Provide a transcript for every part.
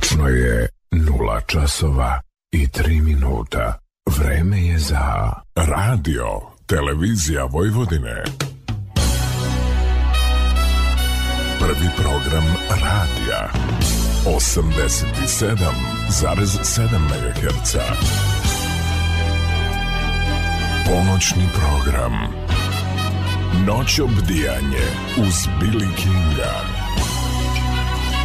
Tačno je nula časova i tri minuta. Vreme je za radio, televizija Vojvodine. Prvi program radija. 87,7 MHz. Ponoćni program. Noć obdijanje uz Billy Kinga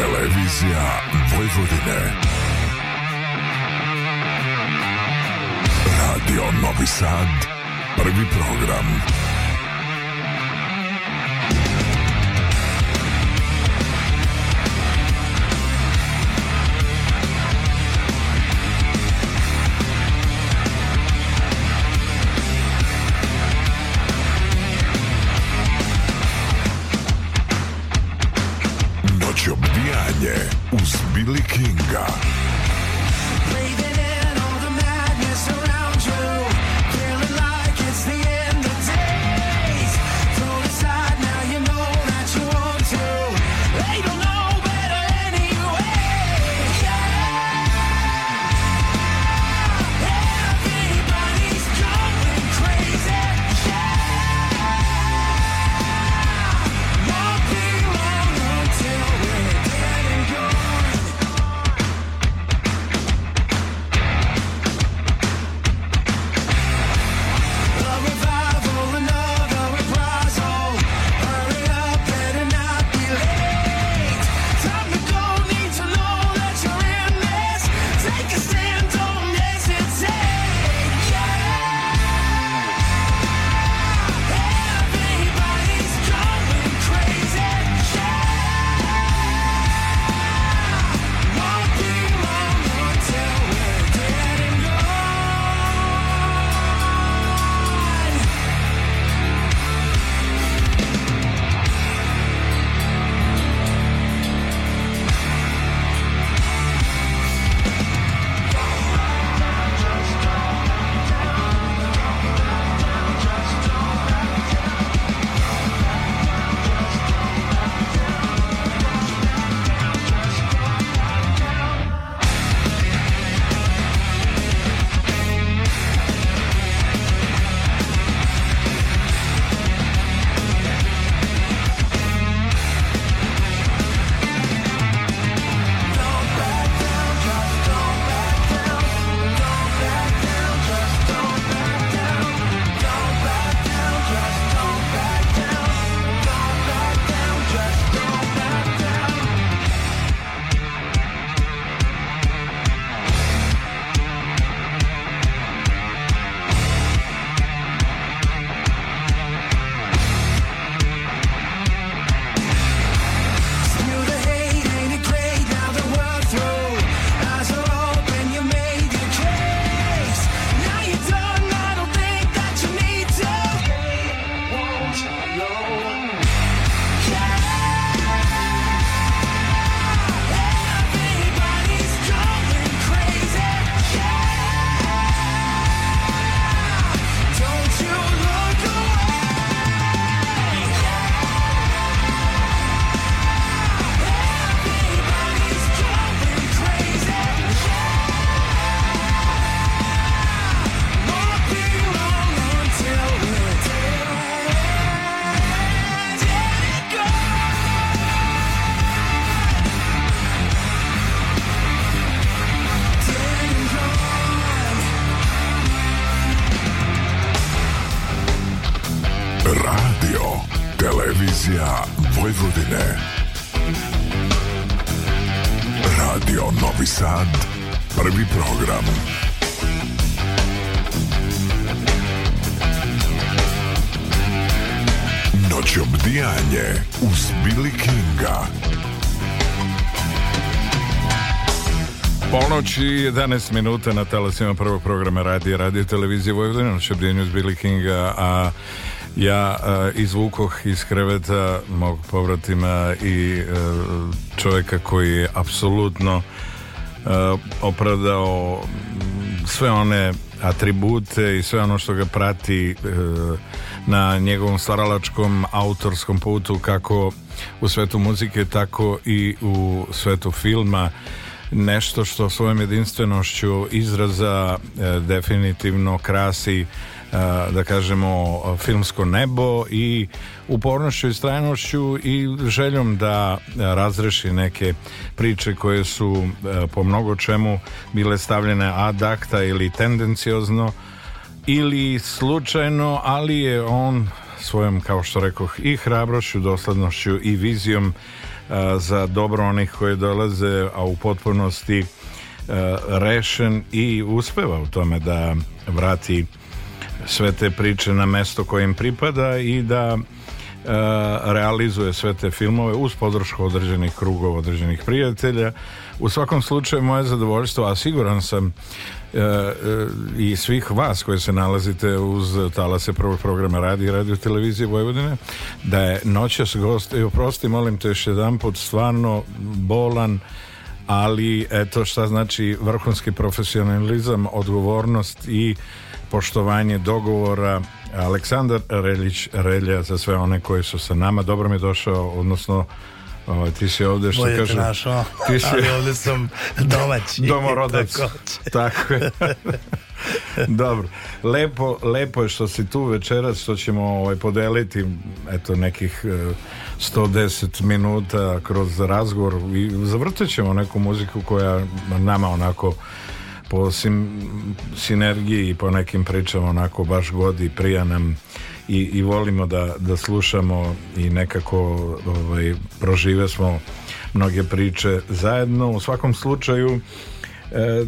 Televizija Vojvodine. Radio Novi Sad, prvi program. Yeah. 11 minuta na talasima prvog programa radija, radio televizije Vojvodina, noć obdijanju uz Billy Kinga, a ja a, izvukoh iz kreveta mog povratima i a, čovjeka koji je apsolutno a, opravdao m, sve one atribute i sve ono što ga prati e, na njegovom stvaralačkom autorskom putu kako u svetu muzike tako i u svetu filma nešto što svojom jedinstvenošću izraza e, definitivno krasi e, da kažemo filmsko nebo i upornošću i strajnošću i željom da razreši neke priče koje su e, po mnogo čemu bile stavljene ad acta ili tendenciozno ili slučajno, ali je on svojom, kao što rekoh, i hrabrošću, doslednošću i vizijom za dobro onih koji dolaze, a u potpunosti rešen i uspeva u tome da vrati sve te priče na mesto koje im pripada i da realizuje sve te filmove uz podršku određenih krugova, određenih prijatelja. U svakom slučaju moje zadovoljstvo, a siguran sam i svih vas koji se nalazite uz talase prvog programa radi i radio televizije Vojvodine da je noćas gost i oprosti molim te još jedan put stvarno bolan ali eto šta znači vrhunski profesionalizam odgovornost i poštovanje dogovora. Aleksandar Reljić Relja za sve one koji su sa nama. Dobro mi je došao odnosno Ovaj, ti si ovde što Bolje kaže... te našao, Ti si ali ovde sam domaći. domorodac. Takođe. Tako je. Dobro. Lepo, lepo je što si tu večeras, što ćemo ovaj, podeliti eto nekih eh, 110 minuta kroz razgovor i zavrtat ćemo neku muziku koja nama onako po sim, sinergiji i po nekim pričama onako baš godi, prija nam i, i volimo da, da slušamo i nekako ovaj, prožive smo mnoge priče zajedno. U svakom slučaju E,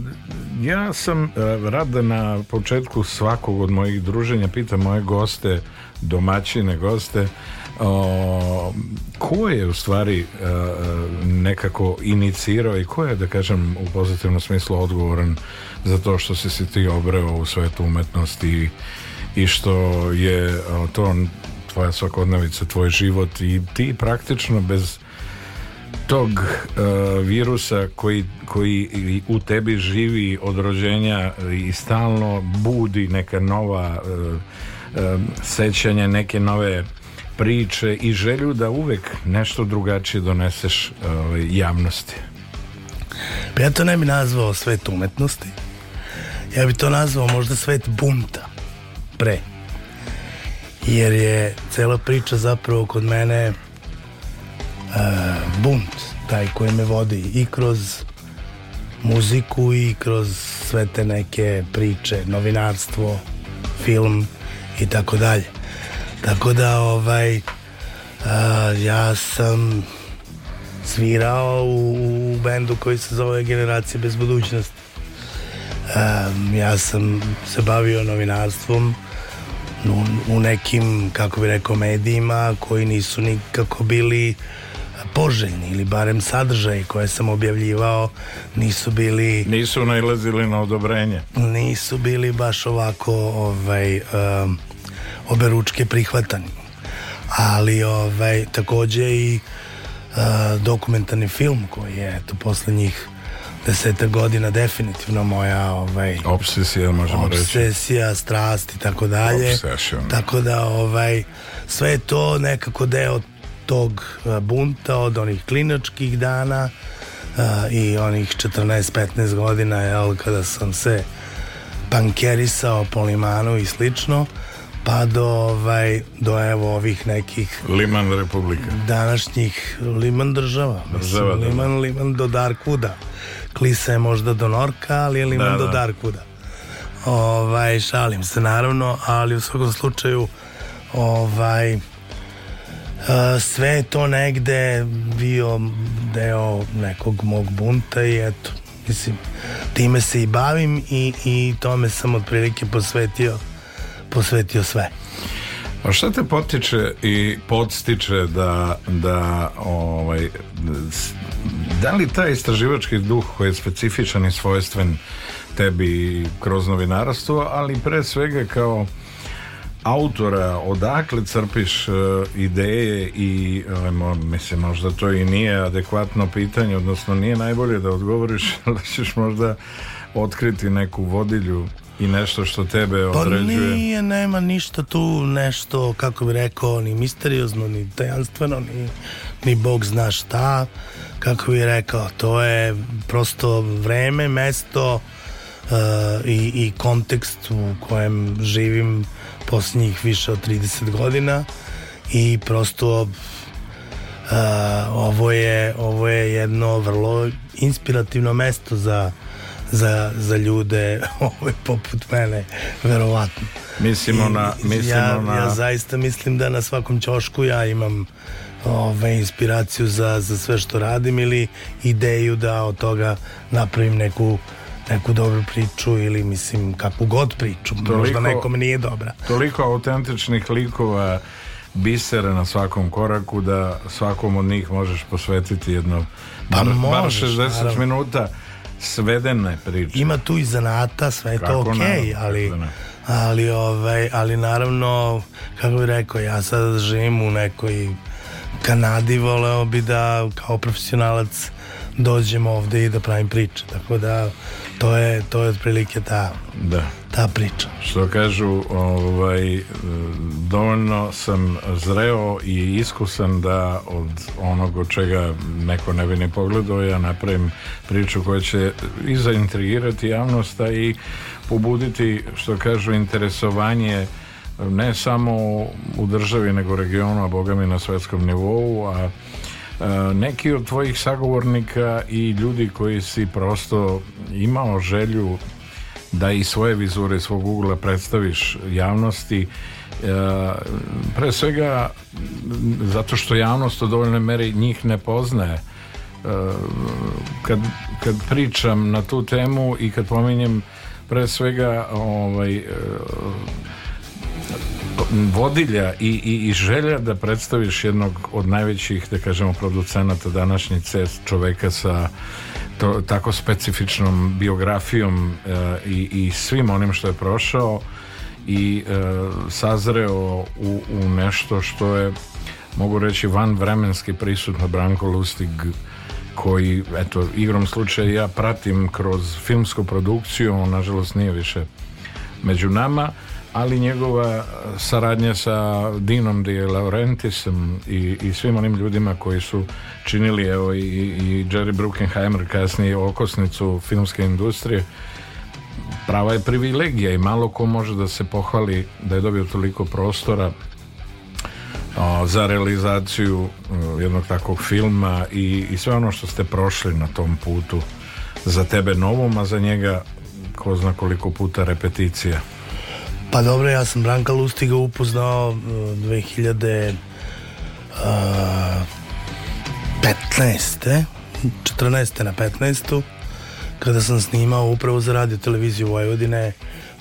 ja sam e, na početku svakog od mojih druženja pitam moje goste, domaćine goste o, ko je u stvari e, nekako inicirao i ko je da kažem u pozitivnom smislu odgovoran za to što si se ti obreo u svetu umetnosti i, što je o, to tvoja svakodnevica, tvoj život i ti praktično bez tog uh, virusa koji, koji u tebi živi od rođenja i stalno budi neka nova uh, uh, sećanja, neke nove priče i želju da uvek nešto drugačije doneseš javnosti. Pa ja to ne bi nazvao svet umetnosti. Ja bi to nazvao možda svet bunta. Pre. Jer je cela priča zapravo kod mene uh, bunt taj koji me vodi i kroz muziku i kroz sve te neke priče, novinarstvo, film i tako dalje. Tako da ovaj uh, ja sam svirao u, u bendu koji se zove Generacije bez budućnosti. Um, ja sam se bavio novinarstvom u, u nekim, kako bi rekao, medijima koji nisu nikako bili poželjni ili barem sadržaji koje sam objavljivao nisu bili nisu nailazili na odobrenje nisu bili baš ovako ovaj um, oberučke prihvatani. Ali ovaj takođe i uh, dokumentarni film koji je eto poslednjih deseta godina definitivno moja ovaj obsesija možemo reći. obsesija, strast i tako dalje. Obsession. tako da ovaj sve je to nekako deo tog bunta od onih klinačkih dana uh, i onih 14-15 godina jel, kada sam se pankerisao po limanu i slično pa do ovaj do evo ovih nekih Liman Republika. današnjih Liman država, Država, Mislim, Liman, Liman do Darkwooda Klisa je možda do Norka ali je Liman Da, do da. Darkwooda ovaj, šalim se naravno ali u svakom slučaju ovaj Uh, sve je to negde bio deo nekog mog bunta i eto, mislim, time se i bavim i, i tome sam otprilike posvetio posvetio sve. A šta te potiče i podstiče da, da ovaj, da li taj istraživački duh koji je specifičan i svojstven tebi kroz novinarstvo, ali pre svega kao autora, odakle crpiš e, ideje i e, mo- mislim možda to i nije adekvatno pitanje, odnosno nije najbolje da odgovoriš, ali ćeš možda otkriti neku vodilju i nešto što tebe Pa određuje. nije, nema ništa tu nešto, kako bi rekao, ni misteriozno, ni tajanstveno, ni, ni Bog zna šta. Kako bi rekao, to je prosto vreme, mesto uh, i, i kontekst u kojem živim posljednjih više od 30 godina i prosto Uh, ovo je ovo je jedno vrlo inspirativno mesto za za, za ljude ovaj, poput mene verovatno. Mislimo na, I mislimo ja, na... ja zaista mislim da na svakom ćošku ja imam ove, inspiraciju za, za sve što radim ili ideju da od toga napravim neku neku dobru priču ili mislim kakvu god priču. Možda Toliko- nekom nije dobra. toliko autentičnih likova bisera na svakom koraku da svakom od njih možeš posvetiti jedno Pa bar, bar možeš, 60 naravno. minuta svedene priče. ima tu i zanata, sve je to okej, naravno, ali ali ovaj ali naravno kako bih rekao ja sad živim u nekoj Kanadi voleo bi da kao profesionalac dođem ovde i da pravim priče tako da to je to je otprilike ta Da. ta priča Što kažu, ovaj, dovoljno sam zreo i iskusan da od onog od čega neko ne bi ni pogledao, ja napravim priču koja će i zaintrigirati javnost, a i pobuditi, što kažu, interesovanje ne samo u državi, nego regionu, a boga mi na svetskom nivou, a neki od tvojih sagovornika i ljudi koji si prosto imao želju da i svoje vizure svog ugla predstaviš javnosti e, pre svega zato što javnost u dovoljnoj meri njih ne poznaje. E, kad, kad pričam na tu temu i kad pominjem pre svega ovaj, e, vodilja i, i, i želja da predstaviš jednog od najvećih, da kažemo, producenata današnjice, čoveka sa to, tako specifičnom biografijom e, i, i svim onim što je prošao i e, sazreo u, u nešto što je mogu reći van vremenski prisutno Branko Lustig koji, eto, igrom slučaja ja pratim kroz filmsku produkciju, on nažalost nije više među nama, ali njegova saradnja sa Dinom De Laurentisom i, i svim onim ljudima koji su činili evo i, i Jerry Bruckenheimer kasnije okosnicu filmske industrije prava je privilegija i malo ko može da se pohvali da je dobio toliko prostora a, za realizaciju a, jednog takvog filma i, i sve ono što ste prošli na tom putu za tebe novom, a za njega ko zna koliko puta repeticija. Pa dobro, ja sam Branka Lustiga upoznao uh, 2000 uh, 15. 14. na 15. kada sam snimao upravo za radio televiziju Vojvodine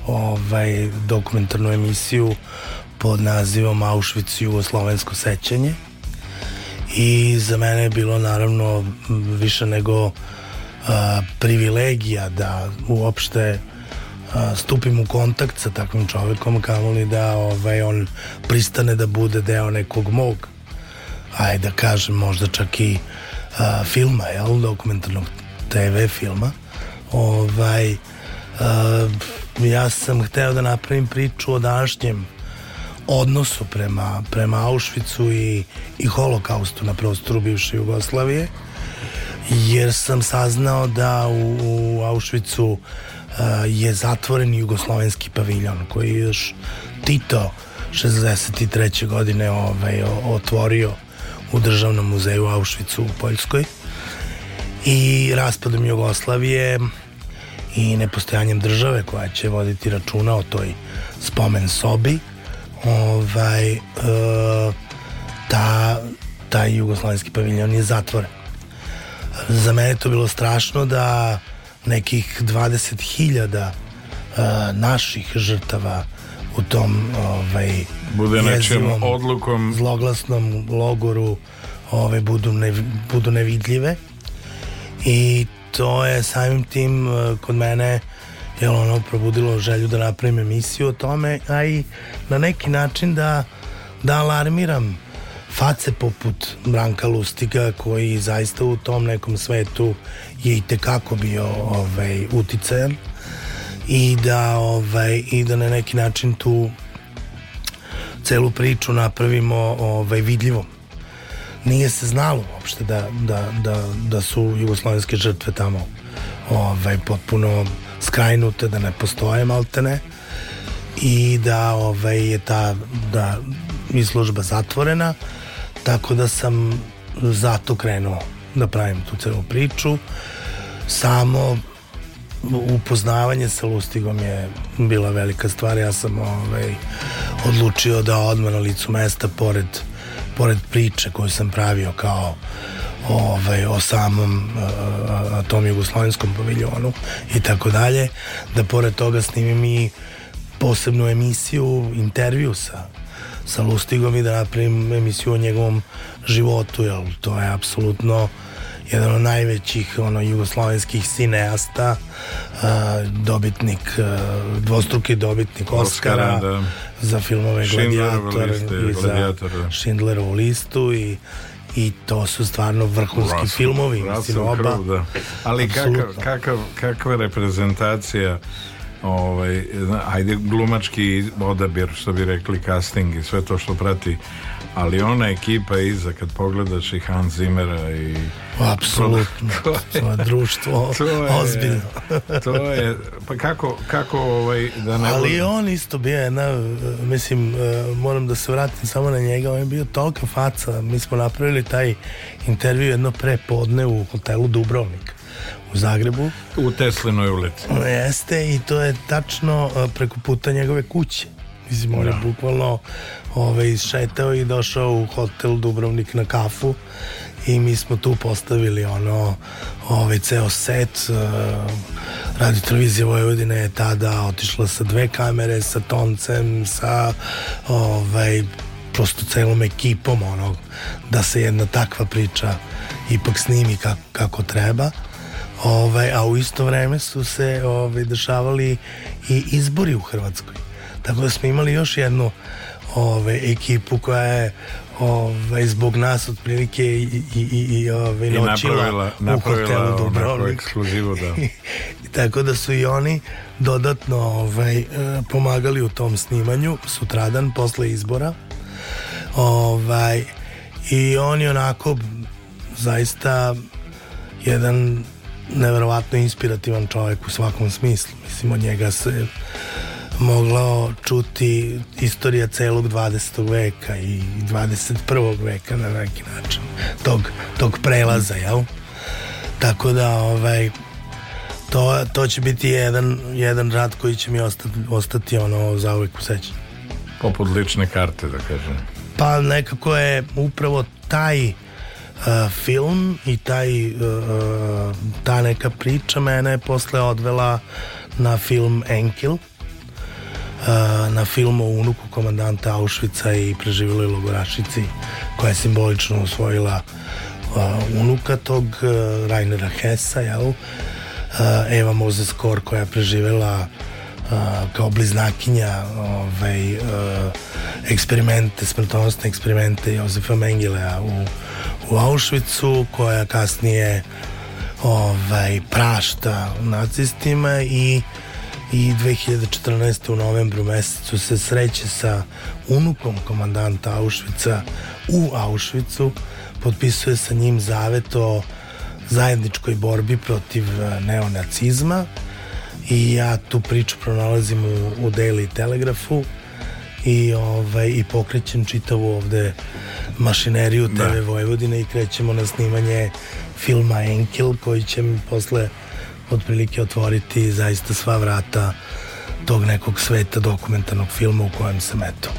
ovaj, dokumentarnu emisiju pod nazivom Auschwitz jugoslovensko sećanje i za mene je bilo naravno više nego a, privilegija da uopšte stupim u kontakt sa takvim čovekom kamoli da ovaj, on pristane da bude deo nekog mog ajde da kažem možda čak i a, filma jel, dokumentarnog TV filma. Ovaj a, ja sam hteo da napravim priču o današnjem odnosu prema, prema Auschwitzu i, i holokaustu na prostoru bivše Jugoslavije jer sam saznao da u, u Auschwitzu je zatvoren jugoslovenski paviljon koji je još Tito 63. godine ovaj, otvorio u državnom muzeju Auschwitzu u Poljskoj i raspadom Jugoslavije i nepostojanjem države koja će voditi računa o toj spomen sobi ovaj, e, ta, taj jugoslovenski paviljon je zatvoren. Za mene je to bilo strašno da nekih 20.000 e, naših žrtava u tom ovaj, Bude jezivom, odlukom. zloglasnom logoru ove, budu, ne, budu nevidljive. I to je samim tim eh, kod mene jel ono probudilo želju da napravim emisiju o tome a i na neki način da da alarmiram face poput Branka Lustiga koji zaista u tom nekom svetu je i tekako bio ovaj, uticajan i da ovaj, i da na neki način tu celu priču napravimo ovaj, vidljivom. Nije se znalo uopšte da, da, da, da su jugoslovenske žrtve tamo ovaj, potpuno skrajnute, da ne postoje maltene i da ovaj, je ta da je služba zatvorena tako da sam zato krenuo da pravim tu celu priču samo upoznavanje sa Lustigom je bila velika stvar. Ja sam ovaj, odlučio da odmah na licu mesta pored pored priče koju sam pravio kao ovaj, o samom a, tom jugoslovenskom paviljonu i tako dalje, da pored toga snimim i posebnu emisiju, intervju sa, sa Lustigom i da napravim emisiju o njegovom životu, jer to je apsolutno jedan od najvećih ono, jugoslovenskih cineasta, a, dobitnik, dvostruki dobitnik Oscara, Oscara, da. za filmove Gladiator i za. Schindlerovu listu i i to su stvarno vrhunski Russell- filmovi, Russell mislim, oba. Da. Ali kakav, kakav, kakva reprezentacija ovaj, ajde glumački odabir što bi rekli casting i sve to što prati ali ona ekipa iza kad pogledaš i Hans Zimmera i Apsolutno, To je- to je društvo to je, ozbiljno. to je pa kako, kako ovaj, da ne Ali bude- i on isto bio jedna, mislim, e, moram da se vratim samo na njega, on je bio tolika faca, mi smo napravili taj intervju jedno prepodne u hotelu Dubrovnik u Zagrebu, u Teslinoj ulici jeste i to je tačno e, preko puta njegove kuće. Mislim, on je bukvalno ove, išetao i došao u hotel Dubrovnik na kafu i mi smo tu postavili ono ovaj ceo set uh, radio televizija Vojvodine je tada otišla sa dve kamere sa toncem sa ovaj prosto celom ekipom ono da se jedna takva priča ipak snimi kako, kako treba. Ovaj, a u isto vreme su se ovaj, dešavali i izbori u Hrvatskoj. Tako da smo imali još jednu ovaj, ekipu koja je ovaj, zbog nas otprilike i, i, i, ovaj, i noćila napravila, u napravila hotelu onako Dubrovnik. ekskluzivu da. Tako da su i oni dodatno ovaj, pomagali u tom snimanju sutradan posle izbora. Ovaj, i on je onako zaista jedan neverovatno inspirativan čovjek u svakom smislu. Mislim od njega se moglo čuti istorija celog 20. veka i 21. veka na neki način tog, tog prelaza jel? tako da ovaj to, to će biti jedan, jedan rad koji će mi ostati, ostati ono zauvek u sećanju. poput lične karte da kažem Pa nekako je upravo taj uh, film i taj uh, ta neka priča mene je posle odvela na film Enkil na film o unuku komandanta Auschwitza i preživjeloj logorašici koja je simbolično usvojila uh, unuka tog uh, Rainera Hessa jel? Eva Moses Kor koja je preživjela kao bliznakinja ovaj, eksperimente, smrtonosne eksperimente Jozefa Mengelea u, u Auschwitzu koja kasnije ovaj, prašta nacistima i i 2014. u novembru mesecu se sreće sa unukom komandanta Auschwitza u Auschwitzu potpisuje sa njim zavet o zajedničkoj borbi protiv eh, neonacizma i ja tu priču pronalazim u, u Daily Telegrafu i, ovaj, i pokrećem čitavu ovde mašineriju TV Da. Vojvodine i krećemo na snimanje filma Enkil koji će mi posle otprilike otvoriti zaista sva vrata tog nekog sveta dokumentarnog filma u kojem sam eto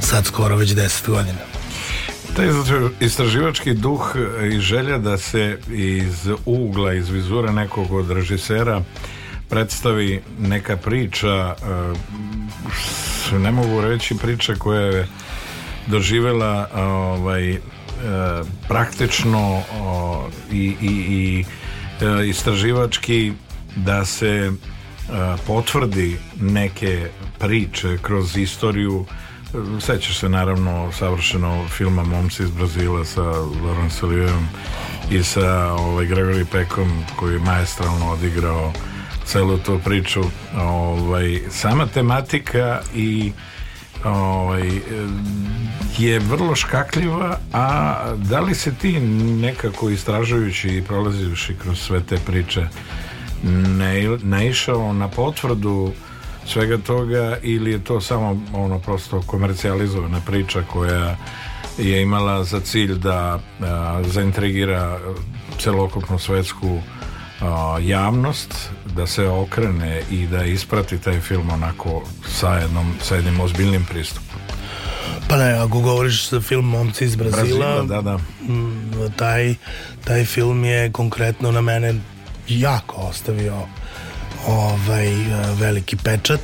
sad skoro već 10 godina. Taj istraživački duh i želja da se iz ugla, iz vizura nekog od režisera predstavi neka priča s- ne mogu reći priča koja je doživela ovaj, uh, praktično i, i, i istraživački da se uh, potvrdi neke priče kroz istoriju Sećaš se naravno savršeno filma Momci iz Brazila sa Laurence Olivierom i sa ovaj, Gregory Peckom koji je maestralno odigrao celu tu priču. Ovaj, sama tematika i ovaj, je vrlo škakljiva, a da li se ti nekako istražujući i prolazivši kroz sve te priče naišao na potvrdu svega toga ili je to samo ono prosto komercijalizovana priča koja je imala za cilj da a, zaintrigira celokupnu svetsku a, javnost da se okrene i da isprati taj film onako sa jednom sa jednim ozbiljnim pristupom Pa ne, ako govoriš za film Momci iz Brazila, Brazila, da, da. taj, taj film je konkretno na mene jako ostavio ovaj veliki pečat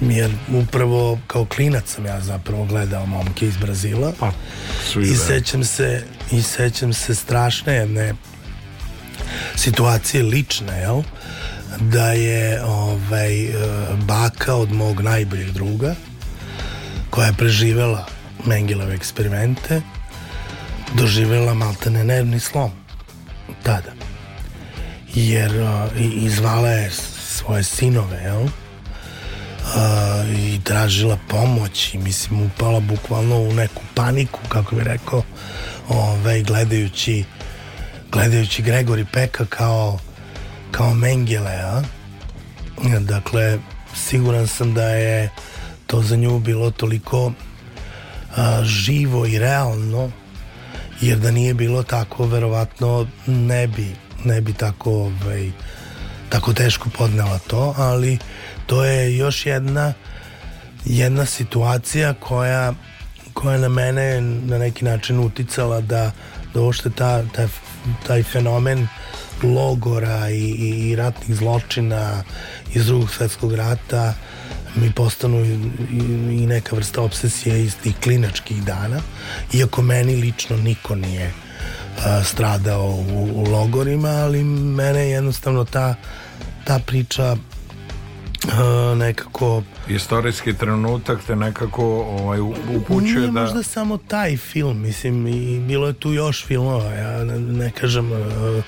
jer upravo kao klinac sam ja zapravo gledao momke iz Brazila pa i da. sećam se i sećam se strašne jedne situacije lične jel da je ovaj baka od mog najboljeg druga koja je preživela Mengelove eksperimente doživela maltene nervni slom tada. Jer a, i, i zvala je svoje sinove jel? A, i tražila pomoć i mislim upala bukvalno u neku paniku kako bi rekao ovaj, gledajući gledajući Gregori Peka kao kao Mengele a? dakle siguran sam da je to za nju bilo toliko a, živo i realno jer da nije bilo tako verovatno ne bi ne bi tako ovaj, tako teško podnela to ali to je još jedna jedna situacija koja koja na mene na neki način uticala da da uopšte ta, ta, taj fenomen logora i, i, i ratnih zločina iz drugog svetskog rata mi postanu i, i, neka vrsta obsesije iz tih klinačkih dana iako meni lično niko nije a, stradao u, u logorima ali mene jednostavno ta ta priča a, nekako istorijski trenutak te nekako ovaj, upućuje Nije da možda samo taj film, mislim, i bilo je tu još filmova, ja ne, ne kažem, e,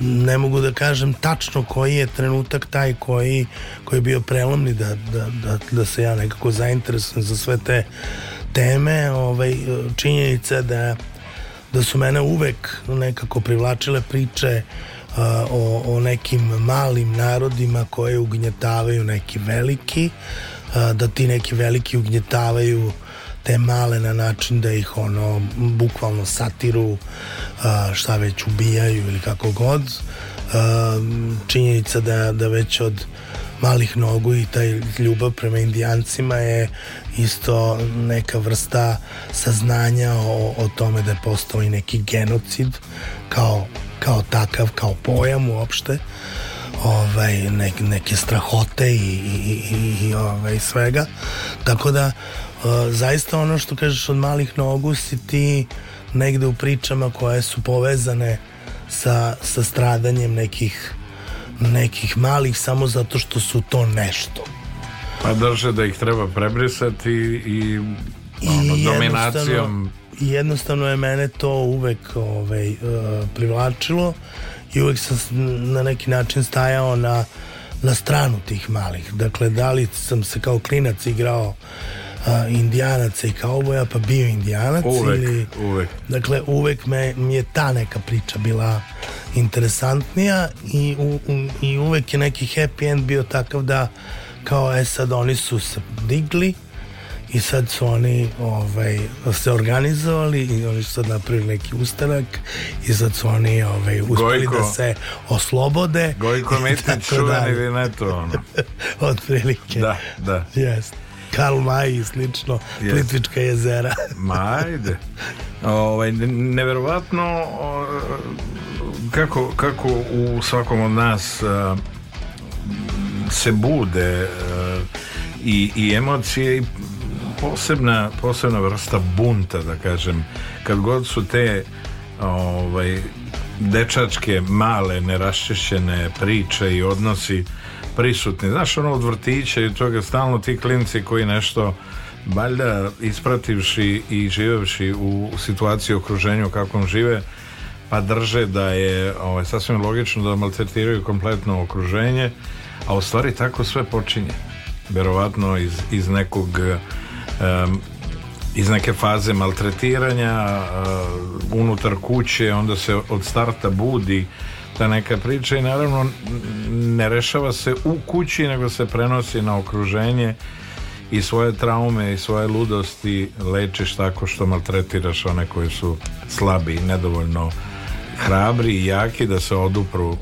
ne mogu da kažem tačno koji je trenutak taj koji, koji je bio prelomni da, da, da, da se ja nekako zainteresujem za sve te teme, ovaj, činjenica da da su mene uvek nekako privlačile priče a, o, o nekim malim narodima koje ugnjetavaju neki veliki a, da ti neki veliki ugnjetavaju te male na način da ih ono bukvalno satiru šta već ubijaju ili kako god. Činjenica da, da već od malih nogu i taj ljubav prema indijancima je isto neka vrsta saznanja o, o tome da je postao i neki genocid kao, kao takav, kao pojam uopšte. Ovaj, nek, neke strahote i, i, i, i ovaj, svega. Tako da zaista ono što kažeš od malih nogu si ti negde u pričama koje su povezane sa, sa stradanjem nekih nekih malih samo zato što su to nešto pa drže da ih treba prebrisati i ono, dominacijom jednostavno, i jednostavno je mene to uvek ovaj, uh, privlačilo i uvek sam na neki način stajao na, na stranu tih malih. Dakle, da li sam se kao klinac igrao uh, indijanaca i kauboja, pa bio indijanac uvek, ili... uvek Dakle, uvek me, mi je ta neka priča bila interesantnija i, u, u, i uvek je neki happy end bio takav da kao, e sad oni su se digli i sad su oni ovaj, se organizovali i oni su sad napravili neki ustanak i sad su oni ovaj, uspeli Gojko. da se oslobode Gojko Mitić čuveni dalje. Vineto ono. od prilike da, da Jest. Karl Maj i slično Jest. Plitvička jezera Ma ajde. Ovaj, ne- neverovatno kako, kako u svakom od nas a, se bude i, i emocije i posebna, posebna vrsta bunta da kažem kad god su te ovaj, dečačke male neraščišćene priče i odnosi prisutni. Znaš ono od vrtića i toga stalno ti klinci koji nešto valjda isprativši i živevši u situaciji okruženju kakvom žive pa drže da je ovaj, sasvim logično da maltretiraju kompletno okruženje a u stvari tako sve počinje. Verovatno iz, iz nekog em, iz neke faze maltretiranja uh, unutar kuće onda se od starta budi ta neka priča i naravno ne rešava se u kući nego se prenosi na okruženje i svoje traume i svoje ludosti lečiš tako što maltretiraš one koji su slabi i nedovoljno hrabri i jaki da se odupru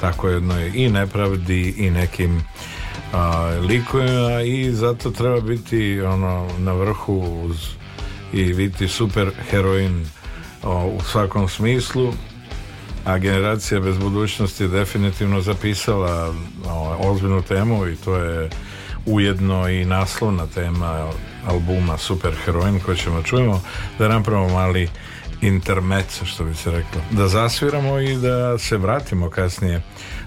tako jednoj i nepravdi i nekim a, likovima i zato treba biti ono na vrhu uz, i biti super heroin o, u svakom smislu a generacija bez budućnosti je definitivno zapisala ozbiljnu temu i to je ujedno i naslovna tema albuma Super heroin koji ćemo čujemo da napravimo mali intermezzo što bi se reklo. Da zasviramo i da se vratimo kasnije.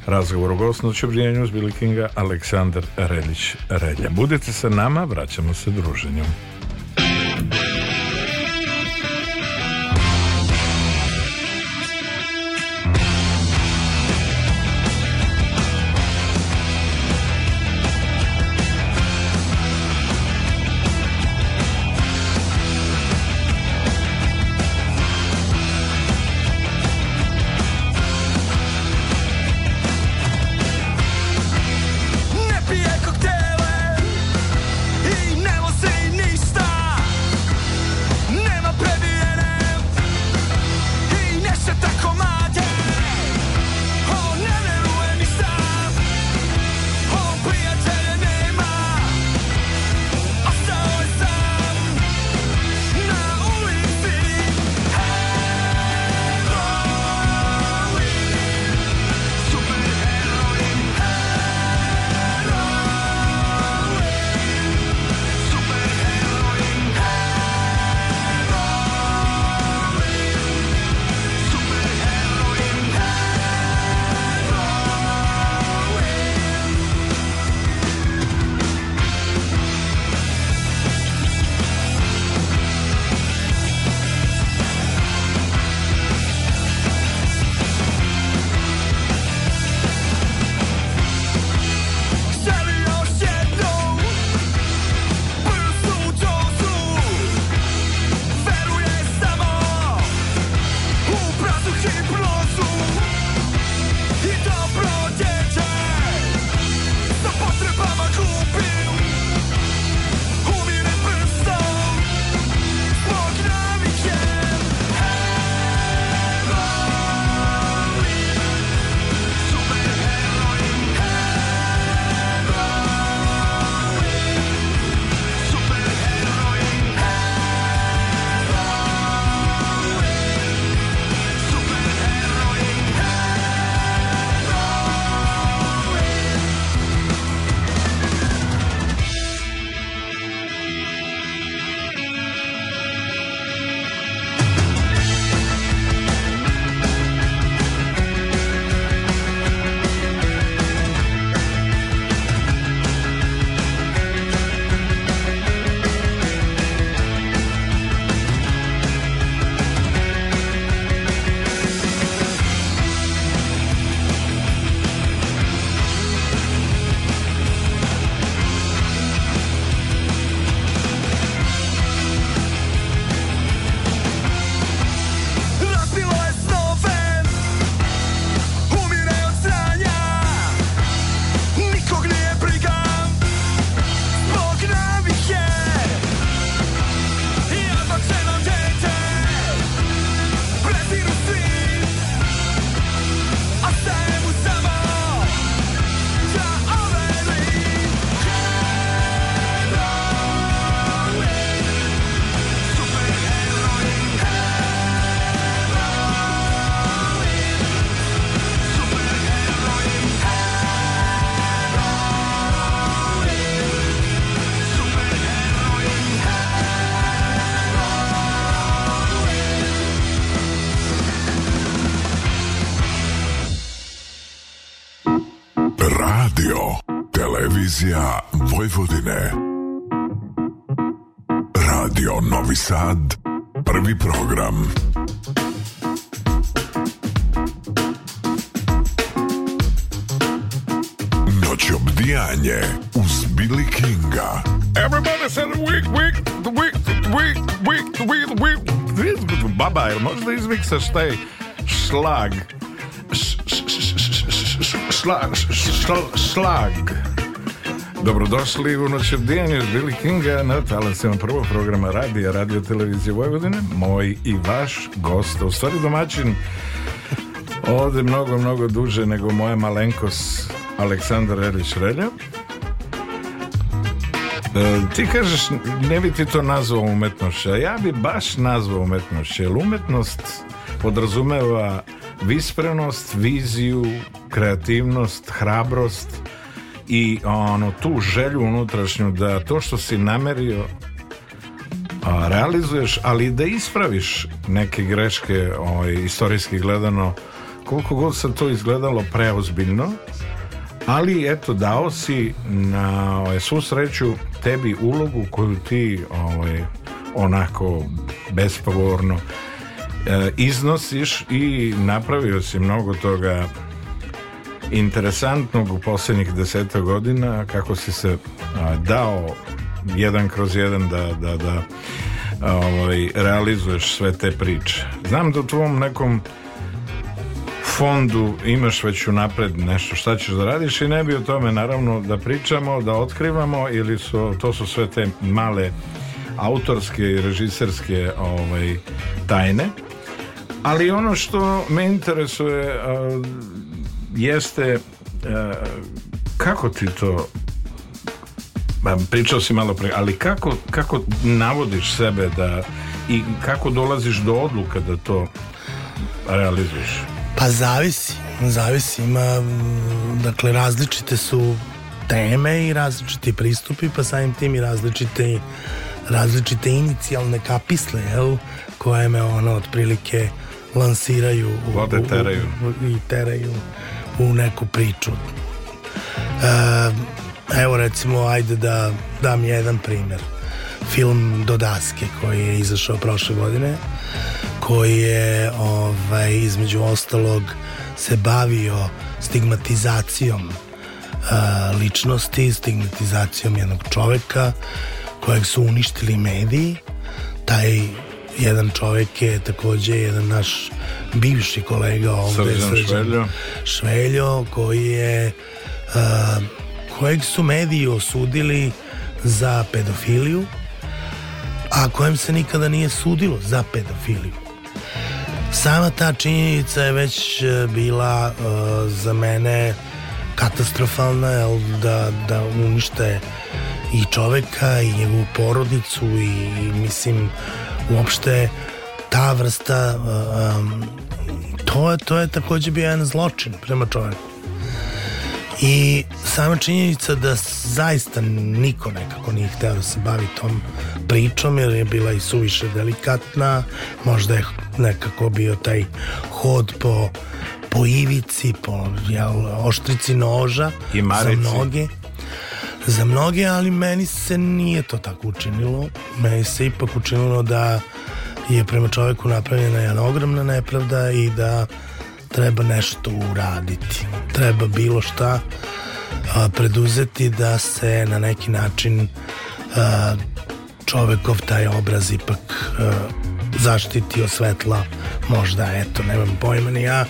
Razgovoru gostnoću brijenju uz Billy Kinga Aleksandar Reljić Relja. Budite sa nama, vraćamo se druženju Možda izmiksaš taj šlag? Šlag, šlag. Dobrodošli u noć uz Billy Kinga na talasima prvog programa radija, radio televizije Vojvodine. Moj i vaš gost, u stvari domaćin ovde mnogo, mnogo duže nego moja malenkos Aleksandar Erić Relja. E, ti kažeš, ne bi ti to nazvao umetnošću, a ja bi baš nazvao umetnošću, jer umetnost podrazumeva visprenost, viziju, kreativnost, hrabrost i ono, tu želju unutrašnju da to što si namerio a, realizuješ, ali da ispraviš neke greške ovaj, istorijski gledano koliko god se to izgledalo preozbiljno ali eto dao si na ovaj, svu sreću tebi ulogu koju ti ovaj, onako bespogovorno e, iznosiš i napravio si mnogo toga interesantnog u posljednjih deseta godina kako si se a, dao jedan kroz jedan da, da, da ovaj, realizuješ sve te priče. Znam da u tvom nekom fondu imaš već unapred nešto šta ćeš da radiš i ne bi o tome naravno da pričamo, da otkrivamo ili su, to su sve te male autorske i režiserske ovaj, tajne. Ali ono što me interesuje a, jeste a, kako ti to pričao si malo pre, ali kako, kako navodiš sebe da i kako dolaziš do odluka da to realizuješ? Pa zavisi, zavisi, ima, mm, dakle, različite su teme i različiti pristupi, pa samim tim i različite, različite inicijalne kapisle, jel, koje me ono otprilike lansiraju u, Vode u- u- teraju. u- i teraju u neku priču. E, evo recimo, ajde da dam jedan primer. Film Do daske koji je izašao prošle godine koji je ovaj, između ostalog se bavio stigmatizacijom a, ličnosti, stigmatizacijom jednog čoveka kojeg su uništili mediji. Taj jedan čovek je takođe jedan naš bivši kolega ovde, Srđan Šveljo. Šveljo, koji je a, kojeg su mediji osudili za pedofiliju a kojem se nikada nije sudilo za pedofiliju. Sama ta činjenica je već e, bila e, za mene katastrofalna, jel, da, da unište i čoveka i njegovu porodicu i, mislim uopšte ta vrsta em, to je, to je takođe bio jedan zločin prema čoveku. I sama činjenica da zaista niko nekako nije hteo da se bavi tom pričom jer je bila i suviše delikatna, možda je nekako bio taj hod po, po ivici, po jel, oštrici noža I za mnoge. Za mnoge, ali meni se nije to tako učinilo. Meni se ipak učinilo da je prema čoveku napravljena jedna ogromna nepravda i da treba nešto uraditi. Treba bilo šta a, preduzeti da se na neki način a, čovekov taj obraz ipak a, zaštiti od svetla možda, eto, nemam pojma ni ja,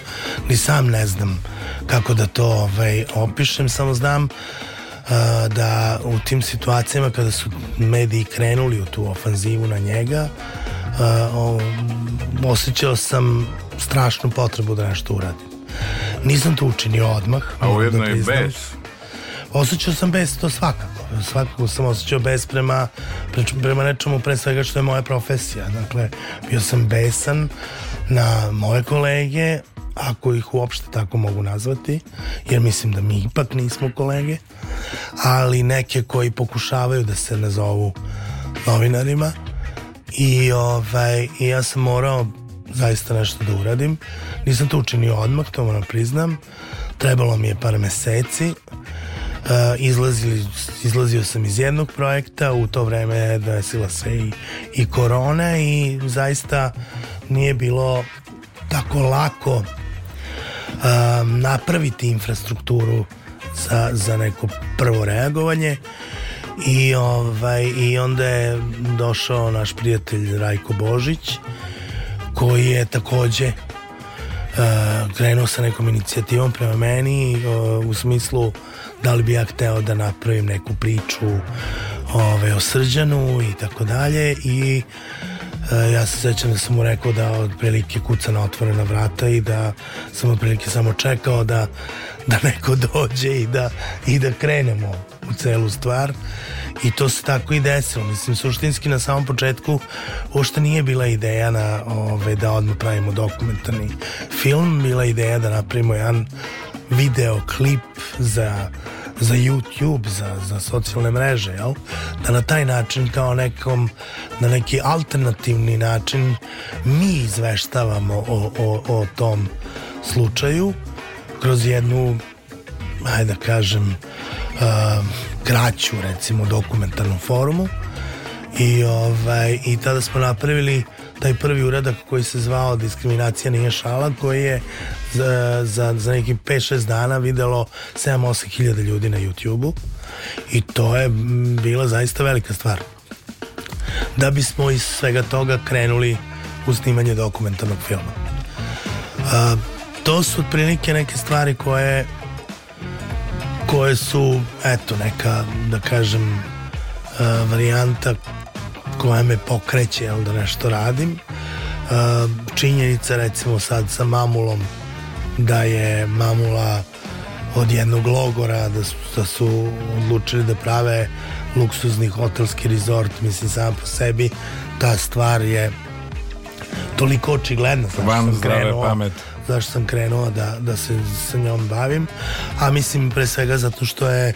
ni sam ne znam kako da to ovaj, opišem, samo znam a, da u tim situacijama kada su mediji krenuli u tu ofanzivu na njega a, o, osjećao sam strašnu potrebu da nešto uradim. Nisam to učinio odmah. A moram ujedno da priznam. bez. Osjećao sam bes, to svakako. Svakako sam osjećao bes prema, pre- prema nečemu pre svega što je moja profesija. Dakle, bio sam besan na moje kolege, ako ih uopšte tako mogu nazvati, jer mislim da mi ipak nismo kolege, ali neke koji pokušavaju da se nazovu novinarima i, ovaj, i ja sam morao zaista nešto da uradim. Nisam to učinio odmah, to moram priznam. Trebalo mi je par meseci izlazili, izlazio sam iz jednog projekta, u to vreme desila se i, i korona i zaista nije bilo tako lako um, napraviti infrastrukturu za, za neko prvo reagovanje i ovaj i onda je došao naš prijatelj Rajko Božić koji je takođe uh, krenuo sa nekom inicijativom prema meni uh, u smislu da li bi ja hteo da napravim neku priču ove, o srđanu i tako dalje i E, ja se sećam da sam mu rekao da otprilike kuca na otvorena vrata i da sam otprilike samo čekao da, da neko dođe i da, i da krenemo u celu stvar i to se tako i desilo mislim suštinski na samom početku uopšte nije bila ideja na, ove, da odmah pravimo dokumentarni film bila ideja da napravimo jedan video klip za za YouTube, za, za socijalne mreže, jel? Da na taj način kao nekom, na neki alternativni način mi izveštavamo o, o, o tom slučaju kroz jednu, ajde da kažem, kraću, recimo, dokumentarnu forumu. I, ovaj, i tada smo napravili taj prvi uradak koji se zvao Diskriminacija nije šala koji je za, za, za nekih 5-6 dana videlo 7-8 hiljada ljudi na YouTube-u. I to je bila zaista velika stvar. Da bismo iz svega toga krenuli u snimanje dokumentarnog filma. A, to su otprilike neke stvari koje koje su eto neka da kažem a, varijanta koja me pokreće jel, da nešto radim uh, činjenica recimo sad sa mamulom da je mamula od jednog logora da su, da su odlučili da prave luksuzni hotelski rezort mislim sam po sebi ta stvar je toliko očigledna sam zdrave krenuo, pameti. Zašto sam krenuo da, da se sa njom bavim a mislim pre svega zato što je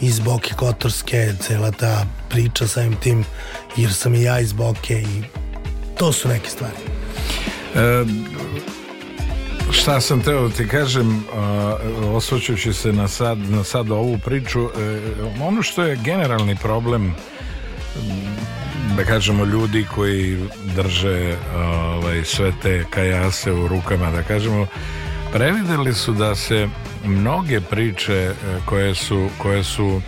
iz Boke Kotorske cela ta priča samim tim jer sam i ja iz Boke i to su neke stvari. E, šta sam teo da ti kažem a, osvrćući se na sad, na sad ovu priču e, ono što je generalni problem da kažemo ljudi koji drže ovaj, sve te kajase u rukama da kažemo prevideli su da se mnoge priče e, koje su koje su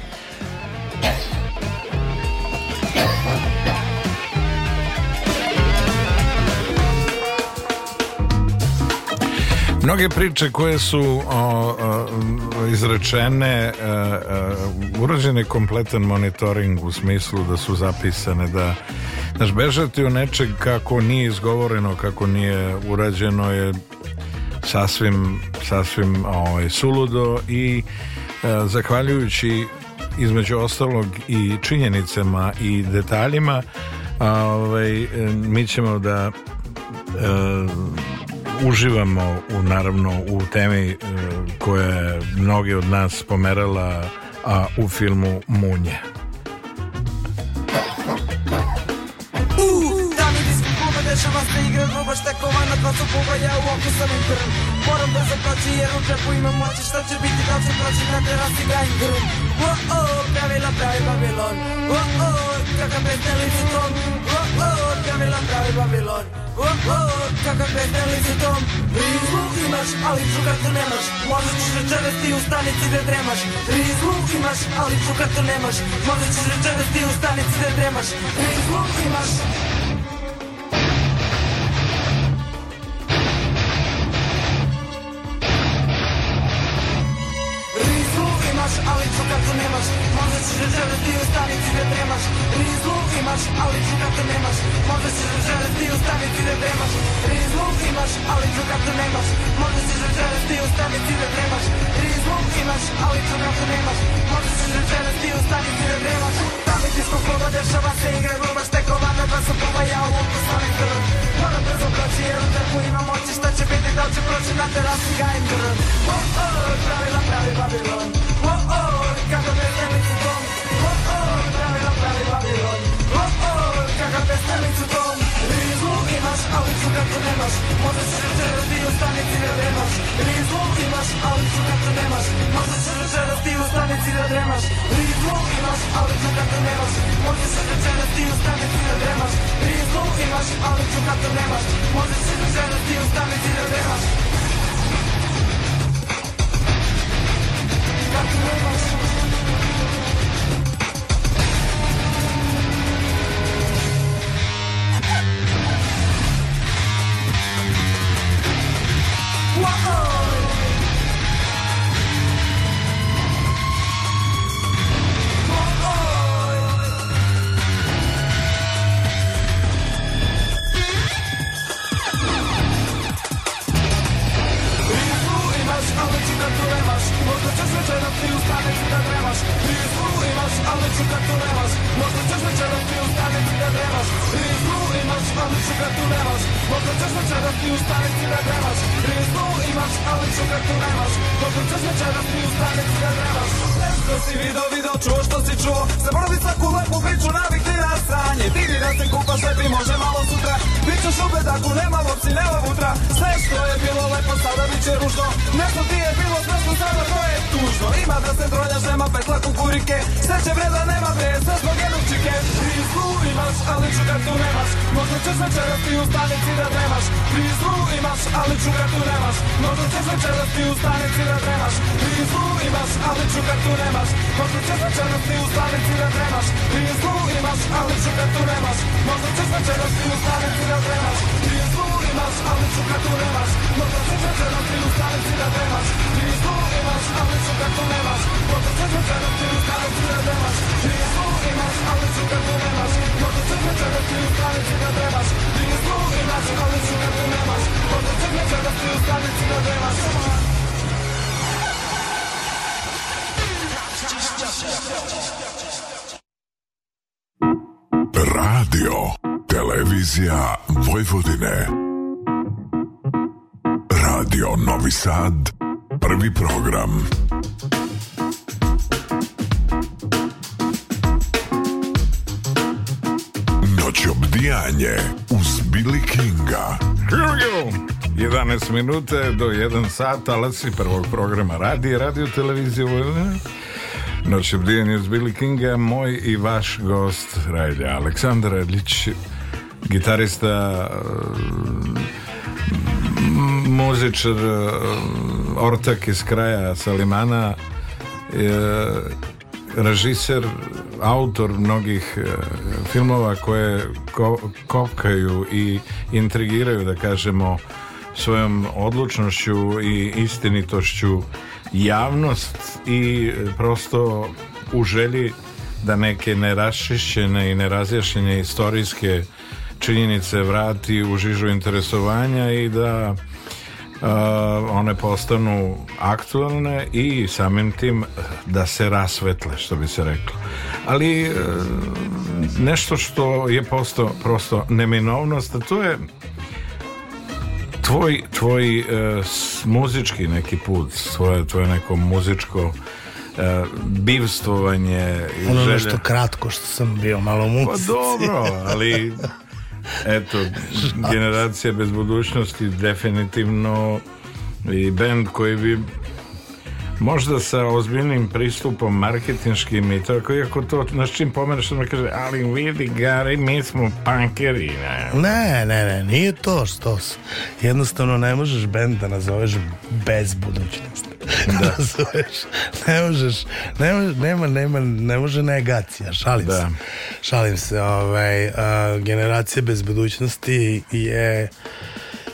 Mnoge priče koje su o, o, izrečene, e, e, urađen je kompletan monitoring u smislu da su zapisane, da Znaš, bežati u nečeg kako nije izgovoreno, kako nije urađeno je sasvim, sasvim ovaj, suludo i e, zahvaljujući između ostalog i činjenicama i detaljima ovaj, mi ćemo da uživamo u, naravno u temi e, koja je mnogi od nas pomerala a u filmu Munje. Da dešava Oh pravila pravi Babilon. Oh oh, kakav pesnelici tom. Rizmu imaš, ali čukartu nemaš. Možda ćeš večeras ti u stanici da dremaš. Rizmu imaš, ali čukartu nemaš. Možda ćeš večeras ti u stanici da dremaš. Rizmu imaš, nemaš. Možda ćeš večeras ti u stanici da dremaš Rizlu imaš, ali čukartu nemaš. Možda ćeš večeras ti u stanici da dremaš Rizlu imaš, ali čukartu nemaš. Možda ćeš večeras ti u stanici da dremaš Rizlu imaš, ali čukartu nemaš. Možda ćeš večeras ti u stanici da dremaš Tamo ti skog kluba dešava se igra gruba Štekovana dva su puba, ja u oku slavim krv Moram brzo proći jer u trku imam moći Šta će biti, da će proći na terasi gajem grv Oh oh, pravila pravi Babilon Oh oh, nemaš Možda ćeš večeras ti u stanici da dremaš. Rizlu imaš, ali čukartu nemaš. Možda ćeš večeras ti u stanici da dremaš. Rizmu imaš, ali čukat nemaš. Možeš se večeras ti u stanici da dremaš. Rizmu imaš, ali čukat nemaš. Možeš se večeras ti u stanici da dremaš. Kad nemaš ćeš večeras ti u stanici da dremaš Rizmu imaš, ali čukat nemaš Možda ćeš večeras ti da Sve što si video, video, čuo što si čuo. Zaboravi svaku lepu priču, navikni na sranje. Digni da se kupaš, lepi može malo sutra. Pričaš u bedaku, nema lovci, nema vutra. Sve što je bilo lepo, sada bit će ružno. Nešto ti je bilo strašno, sada to je tužno. Ima da se dronjaš, nema petla kukurike. Sreće vreda, nema bre, sve zbog jednog čike. Prizlu imaš, ali čukatu nemaš Možda ćeš večeras ti u stanici da dremaš Prizlu imaš, ali čukatu nemaš Možda ćeš večeras ti u stanici da dremaš Prizlu imaš, ali čukatu nemaš Možda ćeš večeras ti u stanici da dremaš Prizlu imaš, ali čukatu nemaš Možda ćeš večeras ti u stanici da dremaš Prizlu imaš, ali čukatu nemaš Možda ćeš večeras ti u stanici da dremaš Prizlu imaš, ali čukatu nemaš Možda ćeš večeras ti u stanici da dremaš Prizlu imaš, ali čukatu nemaš Možda ćeš večeras ti u stanici da dremaš Prizlu imaš, ali čukatu nemaš Možda ćeš večeras ti u stanici da dremaš Radio, televizija Vojvodine. Radio Novi Sad, prvi program. Noć obdijanje uz Billy Kinga. 11 minute do 1 sat, alasi prvog programa radi, radio televizije Vojvodine. Noć obdijanje uz Billy Kinga, moj i vaš gost Rajlja Aleksandar Edlić, gitarista, m, muzičar, e, ortak iz kraja Salimana, e, režiser, autor mnogih filmova koje ko, kopkaju i intrigiraju, da kažemo, svojom odlučnošću i istinitošću javnost i e, prosto u želji da neke neraščišćene i nerazjašnjene istorijske činjenice vrati u žižu interesovanja i da uh, one postanu aktualne i samim tim da se rasvetle, što bi se reklo. Ali uh, nešto što je posto, prosto neminovnost, to je tvoj, tvoj s- muzički neki put, tvoje, tvoje neko muzičko uh, bivstvovanje i Ono želja- nešto kratko što sam bio malo u pa muzici. dobro, ali eto, generacija bez budućnosti definitivno i bend koji bi možda sa ozbiljnim pristupom marketinškim i tako, iako to naš čim pomeneš što me kaže, ali vidi Gari, mi smo punkeri. Ne? Ne, ne, ne, nije to što s- jednostavno ne možeš bend da nazoveš bez budućnosti. Da. Razumeš? ne možeš, ne može, nema, nema, ne može negacija, šalim Da. se. Šalim se, ovaj, a, generacija bez budućnosti je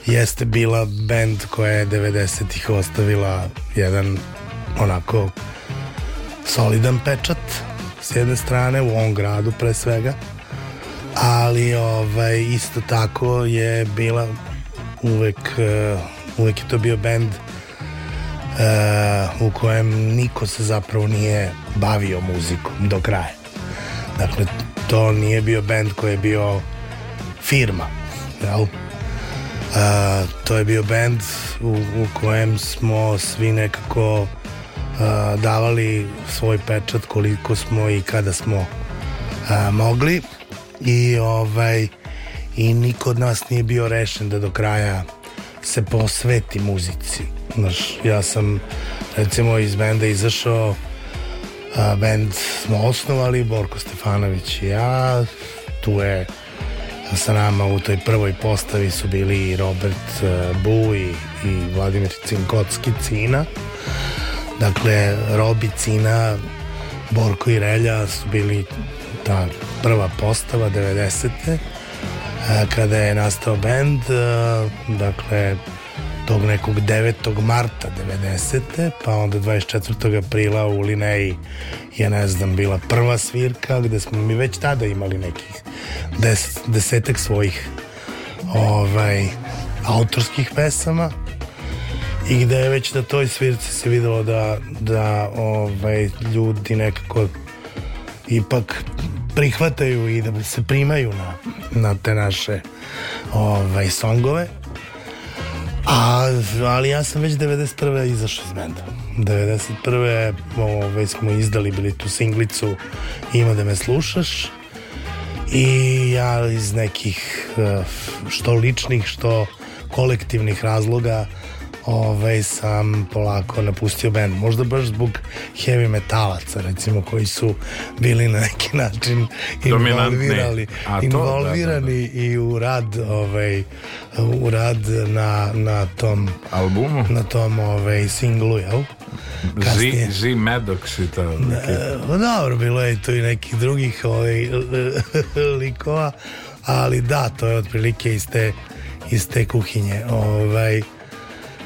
jeste bila bend koja je 90-ih ostavila jedan onako solidan pečat s jedne strane u ovom gradu pre svega ali ovaj isto tako je bila uvek eh, uvek je to bio bend eh, u kojem niko se zapravo nije bavio muzikom do kraja dakle to nije bio bend koji je bio firma jel? A, to je bio bend u, u kojem smo svi nekako davali svoj pečat koliko smo i kada smo mogli i ovaj i niko od nas nije bio rešen da do kraja se posveti muzici. Znaš, ja sam recimo iz benda izašao a, band smo osnovali, Borko Stefanović i ja, tu je sa nama u toj prvoj postavi su bili Robert e, Bu i, i Vladimir Cinkocki Cina. Dakle, Robi, Cina, Borko i Relja su bili ta prva postava 90. e, kada je nastao bend, e, dakle, tog nekog 9. marta 90. pa onda 24. aprila u Lineji je ne znam bila prva svirka gde smo mi već tada imali nekih des, desetak svojih ovaj autorskih pesama i gde je već na toj svirci se videlo da, da ovaj, ljudi nekako ipak prihvataju i da se primaju na, na te naše ovaj, songove A, ali ja sam već 91. izašao iz benda. 91. Ovaj, smo izdali bili tu singlicu Ima da me slušaš i ja iz nekih eh, što ličnih, što kolektivnih razloga ovaj, sam polako napustio band. Možda baš zbog heavy metalaca, recimo, koji su bili na neki način involvirali, to, involvirani i u rad ovaj, u rad na, na tom Albumu? na tom ovaj, singlu, jel? Kasnije. Z, Z Maddox i to. E, pa dobro, bilo je tu i nekih drugih ovaj, likova, ali da, to je otprilike iz te, iz te kuhinje. Ovaj,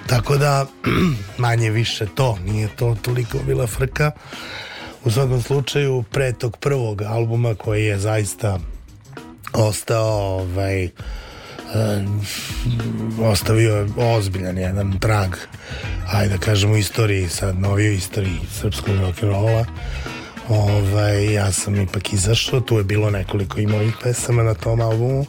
tako da, manje više to, nije to toliko bila frka. U svakom slučaju, pre tog prvog albuma koji je zaista ostao ovaj, e, ostavio ozbiljan jedan trag ajde da kažemo istoriji sad novijoj istoriji srpskog rock'n'rolla ovaj, ja sam ipak izašao tu je bilo nekoliko i mojih pesama na tom albumu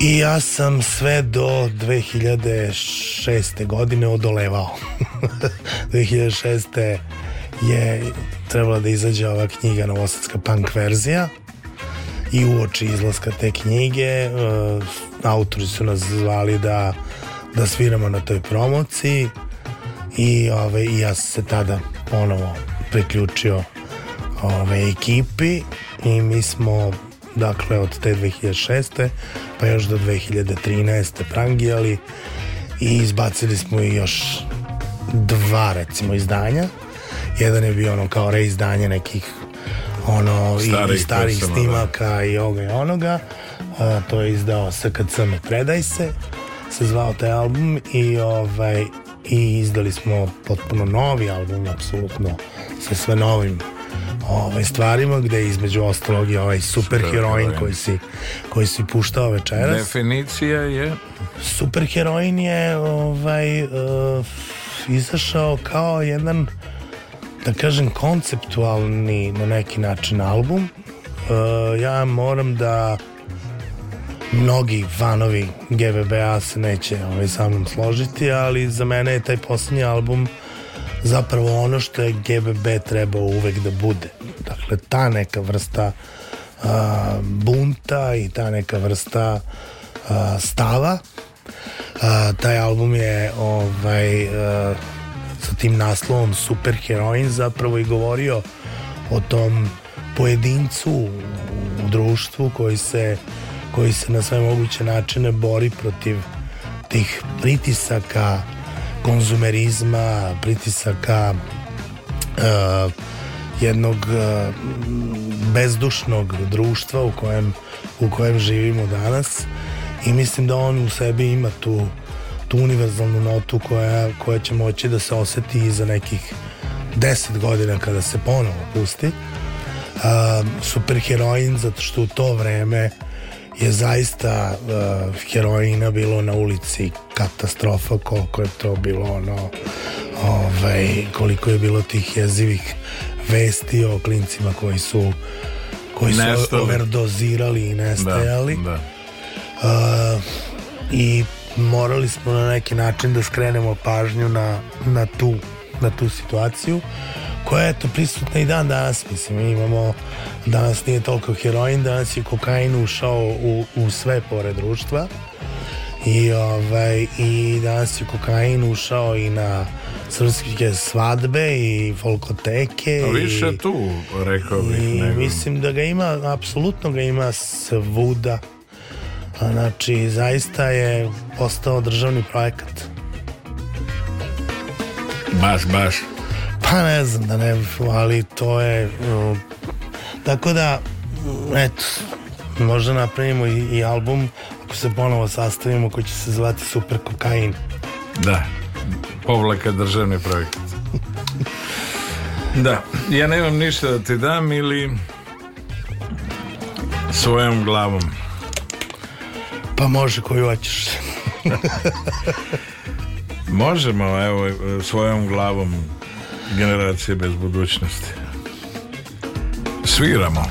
i ja sam sve do 2006. godine odolevao 2006. je trebala da izađe ova knjiga Novosadska punk verzija i uoči izlaska te knjige uh, autori su nas zvali da, da sviramo na toj promociji i, ove, i ja sam se tada ponovo priključio ove, ekipi i mi smo dakle od te 2006. pa još do 2013. prangijali i izbacili smo i još dva recimo izdanja jedan je bio ono kao reizdanje nekih ono i- i Starih starih pesama, snimaka i ovoga i onoga A, to je izdao SKC Me Predaj se se zvao taj album i ovaj i izdali smo potpuno novi album apsolutno sa sve novim ovaj, stvarima gde je između ostalog i ovaj super heroin heroin. koji si, koji si puštao večeras. Definicija je? Super heroin je ovaj uh, izašao kao jedan da kažem konceptualni na neki način album. Uh, ja moram da mnogi fanovi GBB-a se neće ovaj, sa mnom složiti ali za mene je taj posljednji album zapravo ono što je GBB trebao uvek da bude dakle ta neka vrsta a, bunta i ta neka vrsta a, stava. A, taj album je ovaj sa tim naslovom Super heroin zapravo i govorio o tom pojedincu u društvu koji se koji se na sve moguće načine bori protiv tih pritisaka konzumerizma, pritisaka uh, jednog uh, bezdušnog društva u kojem, u kojem živimo danas i mislim da on u sebi ima tu, tu univerzalnu notu koja, koja će moći da se oseti i za nekih 10 godina kada se ponovo pusti. Uh, super heroin zato što u to vreme je zaista uh, heroina bilo na ulici katastrofa koliko je to bilo ono ovaj, koliko je bilo tih jezivih vesti o klincima koji su koji su Nestali. overdozirali i nestajali Da, da. Uh, i morali smo na neki način da skrenemo pažnju na, na, tu, na tu situaciju koja je to prisutna i dan danas mislim mi imamo danas nije toliko heroin danas je kokain ušao u, u sve pore društva i, ovaj, i danas je kokain ušao i na srpske svadbe i folkoteke. A i- više tu, rekao bih, I nego... mislim da ga ima, apsolutno ga ima svuda. A, Znači, zaista je postao državni projekat. Baš, baš. Pa ne znam da ne, ali to je... um, tako da, eto, možda napravimo i, i album ako se ponovo sastavimo koji će se zvati Super Kokain. Da, povlaka državni projekat. Da, ja nemam ništa da ti dam ili svojom glavom. Pa može koju hoćeš. Možemo, evo, svojom glavom generacije bez budućnosti. Sviramo.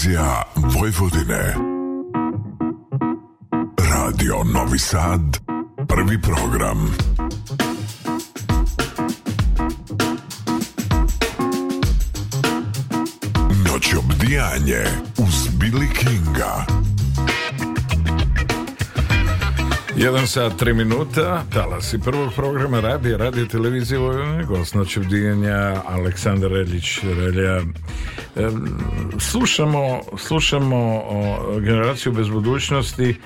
Televizija Vojvodine. Radio Novi Sad, prvi program. Noć obdijanje uz Billy Kinga. Jedan sat, tri minuta, talasi prvog programa radija, radio televizije Vojvodine, gost noći bdijanja, Aleksandar Reljić, Relja. Slušamo, slušamo generaciju bez budućnosti.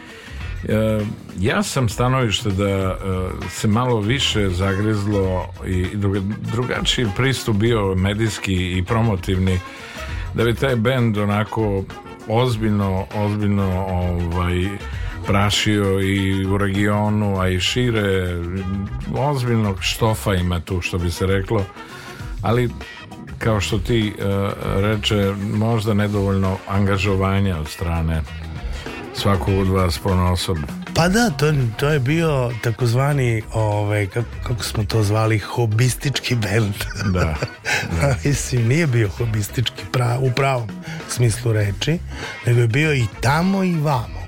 Ja sam stanovište da e, se malo više zagrizlo i druga- drugačiji pristup bio medijski i promotivni da bi taj bend onako ozbiljno, ozbiljno ovaj, prašio i u regionu, a i šire ozbiljnog štofa ima tu što bi se reklo ali kao što ti e, reče možda nedovoljno angažovanja od strane svakog od vas ponosob Pa da, to, to je bio takozvani, ovaj, kako, kako smo to zvali, hobistički bend. da Mislim, nije bio hobistički pra, u pravom smislu reči, nego je bio i tamo i vamo.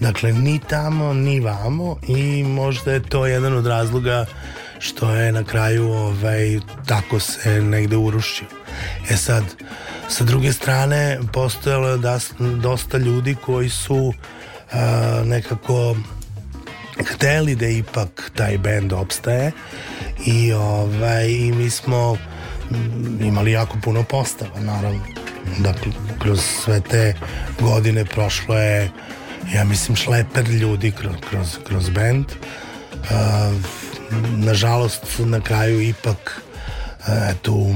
Dakle, ni tamo, ni vamo i možda je to jedan od razloga što je na kraju ovaj, tako se negde urušio. E sad, sa druge strane, postojalo je dosta ljudi koji su a, nekako hteli da ipak taj bend opstaje i ovaj i mi smo imali jako puno postava naravno dakle kroz sve te godine prošlo je ja mislim šleper ljudi kroz, kroz, kroz bend A, nažalost na kraju ipak a, eto u,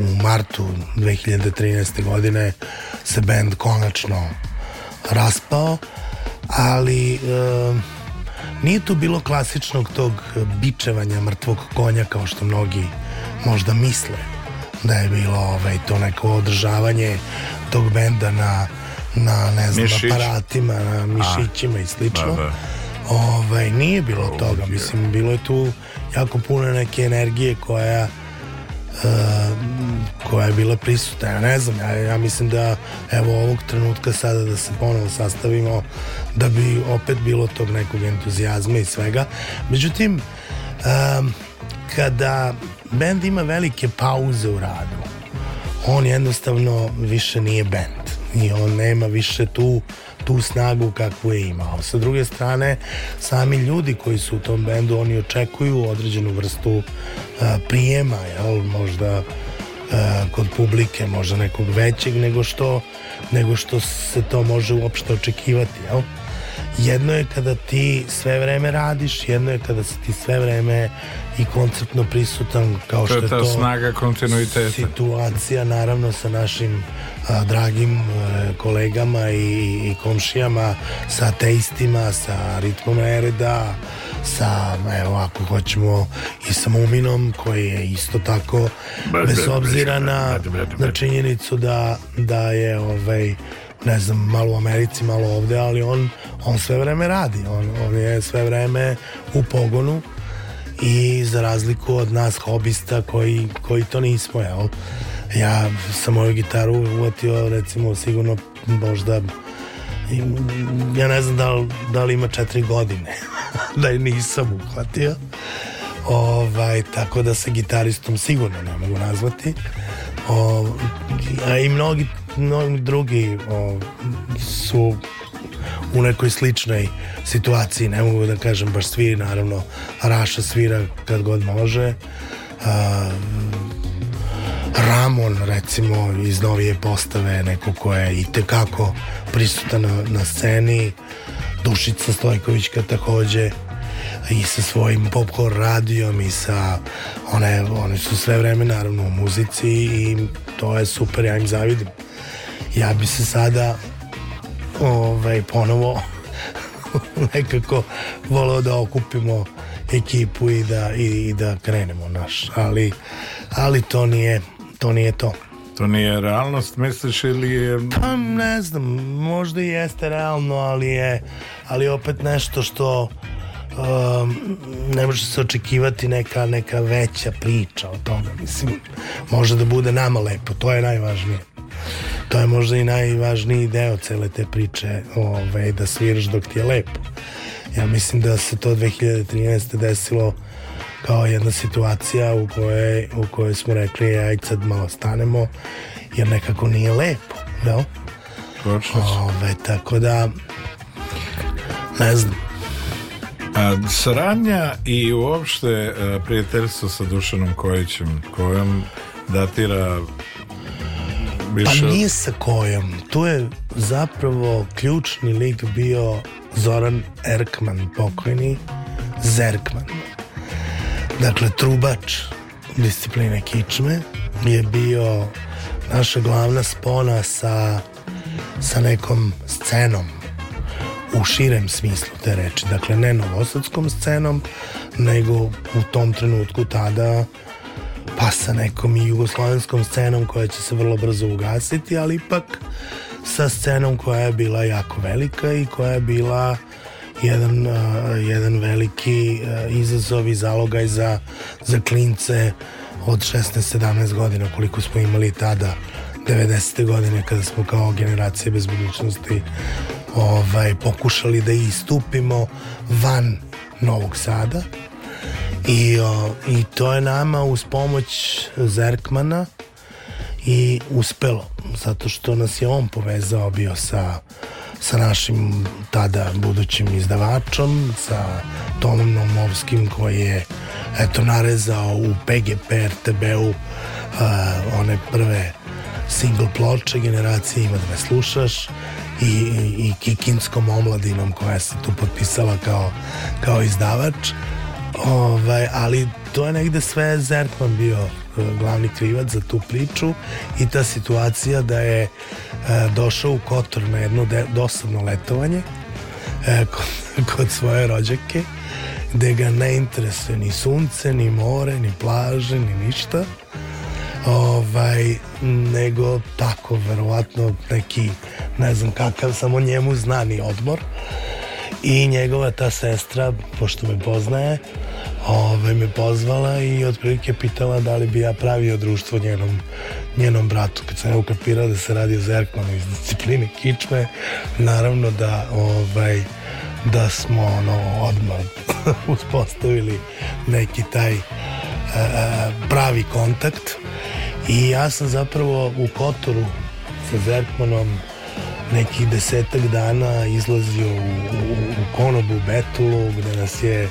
u martu 2013. godine se bend konačno raspao ali e, nije tu bilo klasičnog tog bičevanja mrtvog konja kao što mnogi možda misle da je bilo ovaj, to neko održavanje tog benda na, na ne znam, Mišić. aparatima, na mišićima i slično. Da, da. Ovaj, nije bilo toga, mislim, bilo je tu jako puno neke energije koja uh, koja je bila prisutna. Ja ne znam, ja, ja mislim da evo ovog trenutka sada da se ponovo sastavimo da bi opet bilo tog nekog entuzijazma i svega. Međutim, um, kada bend ima velike pauze u radu, on jednostavno više nije bend i on nema više tu tu snagu kakvu je imao. Sa druge strane, sami ljudi koji su u tom bendu, oni očekuju određenu vrstu a, prijema, jel, možda a, kod publike, možda nekog većeg nego što, nego što se to može uopšte očekivati, jel? Jedno je kada ti sve vreme radiš, jedno je kada si ti sve vreme i konceptno prisutan kao to što je to snaga kontinuiteta. situacija naravno sa našim a, dragim e, kolegama i, i komšijama sa ateistima, sa ritmom Ereda sa, evo ako hoćemo i sa Muminom koji je isto tako bez obzira na, na činjenicu da, da je ovaj ne znam, malo u Americi, malo ovde, ali on, on sve vreme radi, on, on je sve vreme u pogonu i za razliku od nas hobista koji, koji to nismo, jel? Ja sam moju gitaru uvatio recimo sigurno možda ja ne znam da li, da li ima četiri godine da je nisam uhvatio. Ovaj, tako da se gitaristom sigurno ne mogu nazvati. O, a i mnogi, mnogi drugi o, su u nekoj sličnoj situaciji, ne mogu da kažem baš svi, naravno Raša svira kad god može. A, Ramon recimo iz novije postave neko ko je i tekako prisutan na, na sceni. Dušica Stojkovićka takođe i sa svojim popcorn radijom i sa one, one su sve vreme naravno u muzici i to je super, ja im zavidim ja bi se sada ovaj, ponovo nekako voleo da okupimo ekipu i da, i, i da krenemo naš, ali, ali to nije to nije to. to nije realnost misliš ili je Pa ne znam, možda i jeste realno, ali je ali opet nešto što um, ne može se očekivati neka, neka veća priča o toga, mislim može da bude nama lepo, to je najvažnije to je možda i najvažniji deo cele te priče, ovaj, da sviraš dok ti je lepo. Ja mislim da se to 2013. desilo kao jedna situacija u kojoj, u kojoj smo rekli ajde sad malo stanemo jer nekako nije lepo? Točno. Ove, tako da ne znam A, saradnja i uopšte e, prijateljstvo sa Dušanom Kojićem, kojom datira Pa više... nije sa kojom. Tu je zapravo ključni lik bio Zoran Erkman, pokojni Zerkman. Dakle, trubač discipline kičme je bio naša glavna spona sa, sa nekom scenom u širem smislu te reči. Dakle, ne novosadskom scenom, nego u tom trenutku tada pa sa nekom i jugoslovenskom scenom koja će se vrlo brzo ugasiti, ali ipak sa scenom koja je bila jako velika i koja je bila jedan, uh, jedan veliki uh, izazov i zalogaj za, za klince od 16-17 godina koliko smo imali tada 90. godine kada smo kao generacije bez budućnosti ovaj, pokušali da istupimo van Novog Sada i, o, i to je nama uz pomoć Zerkmana i uspelo zato što nas je on povezao bio sa sa našim tada budućim izdavačom sa Tomom Nomovskim koji je eto narezao u PGP RTB-u uh, one prve single ploče generacije ima da me slušaš i, i, i Kikinskom omladinom koja se tu potpisala kao, kao izdavač ovaj, ali to je negde sve Zerkman bio eh, glavni krivac za tu priču i ta situacija da je eh, došao u Kotor na jedno de, dosadno letovanje eh, kod, kod svoje rođake gde ga ne interesuje ni sunce, ni more, ni plaže, ni ništa. Ovaj, nego tako verovatno neki ne znam kakav samo njemu znani odmor i njegova ta sestra pošto me poznaje ove, me pozvala i otprilike pitala da li bi ja pravio društvo njenom, njenom bratu. Kad sam ja ukapirao da se radi o Zerkmanu iz discipline kičme naravno da ovaj da smo ono odmah uspostavili neki taj e, pravi kontakt. I ja sam zapravo u Kotoru sa Zerkmanom nekih desetak dana izlazio u, u, u konobu Betulu gde nas je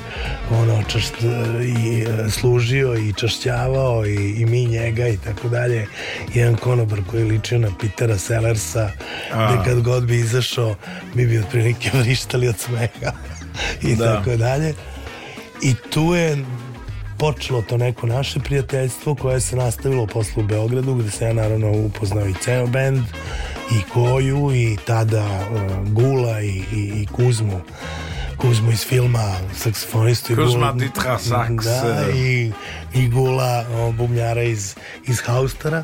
ono čašt, i služio i čašćavao i, i mi njega i tako dalje. Jedan konobar koji je ličio na Petera Sellersa gde kad god bi izašao mi bi otprilike vrištali od smeha i Da. tako dalje. I tu je počelo to neko naše prijateljstvo koje se nastavilo posle u Beogradu gde se ja naravno upoznao i ceo bend i Koju i tada uh, Gula i, i, i Kuzmu Kuzmu iz filma saksofonistu i Kuzma Gula- Ditra Saks. da, i, i Gula o, bubnjara iz, iz Haustara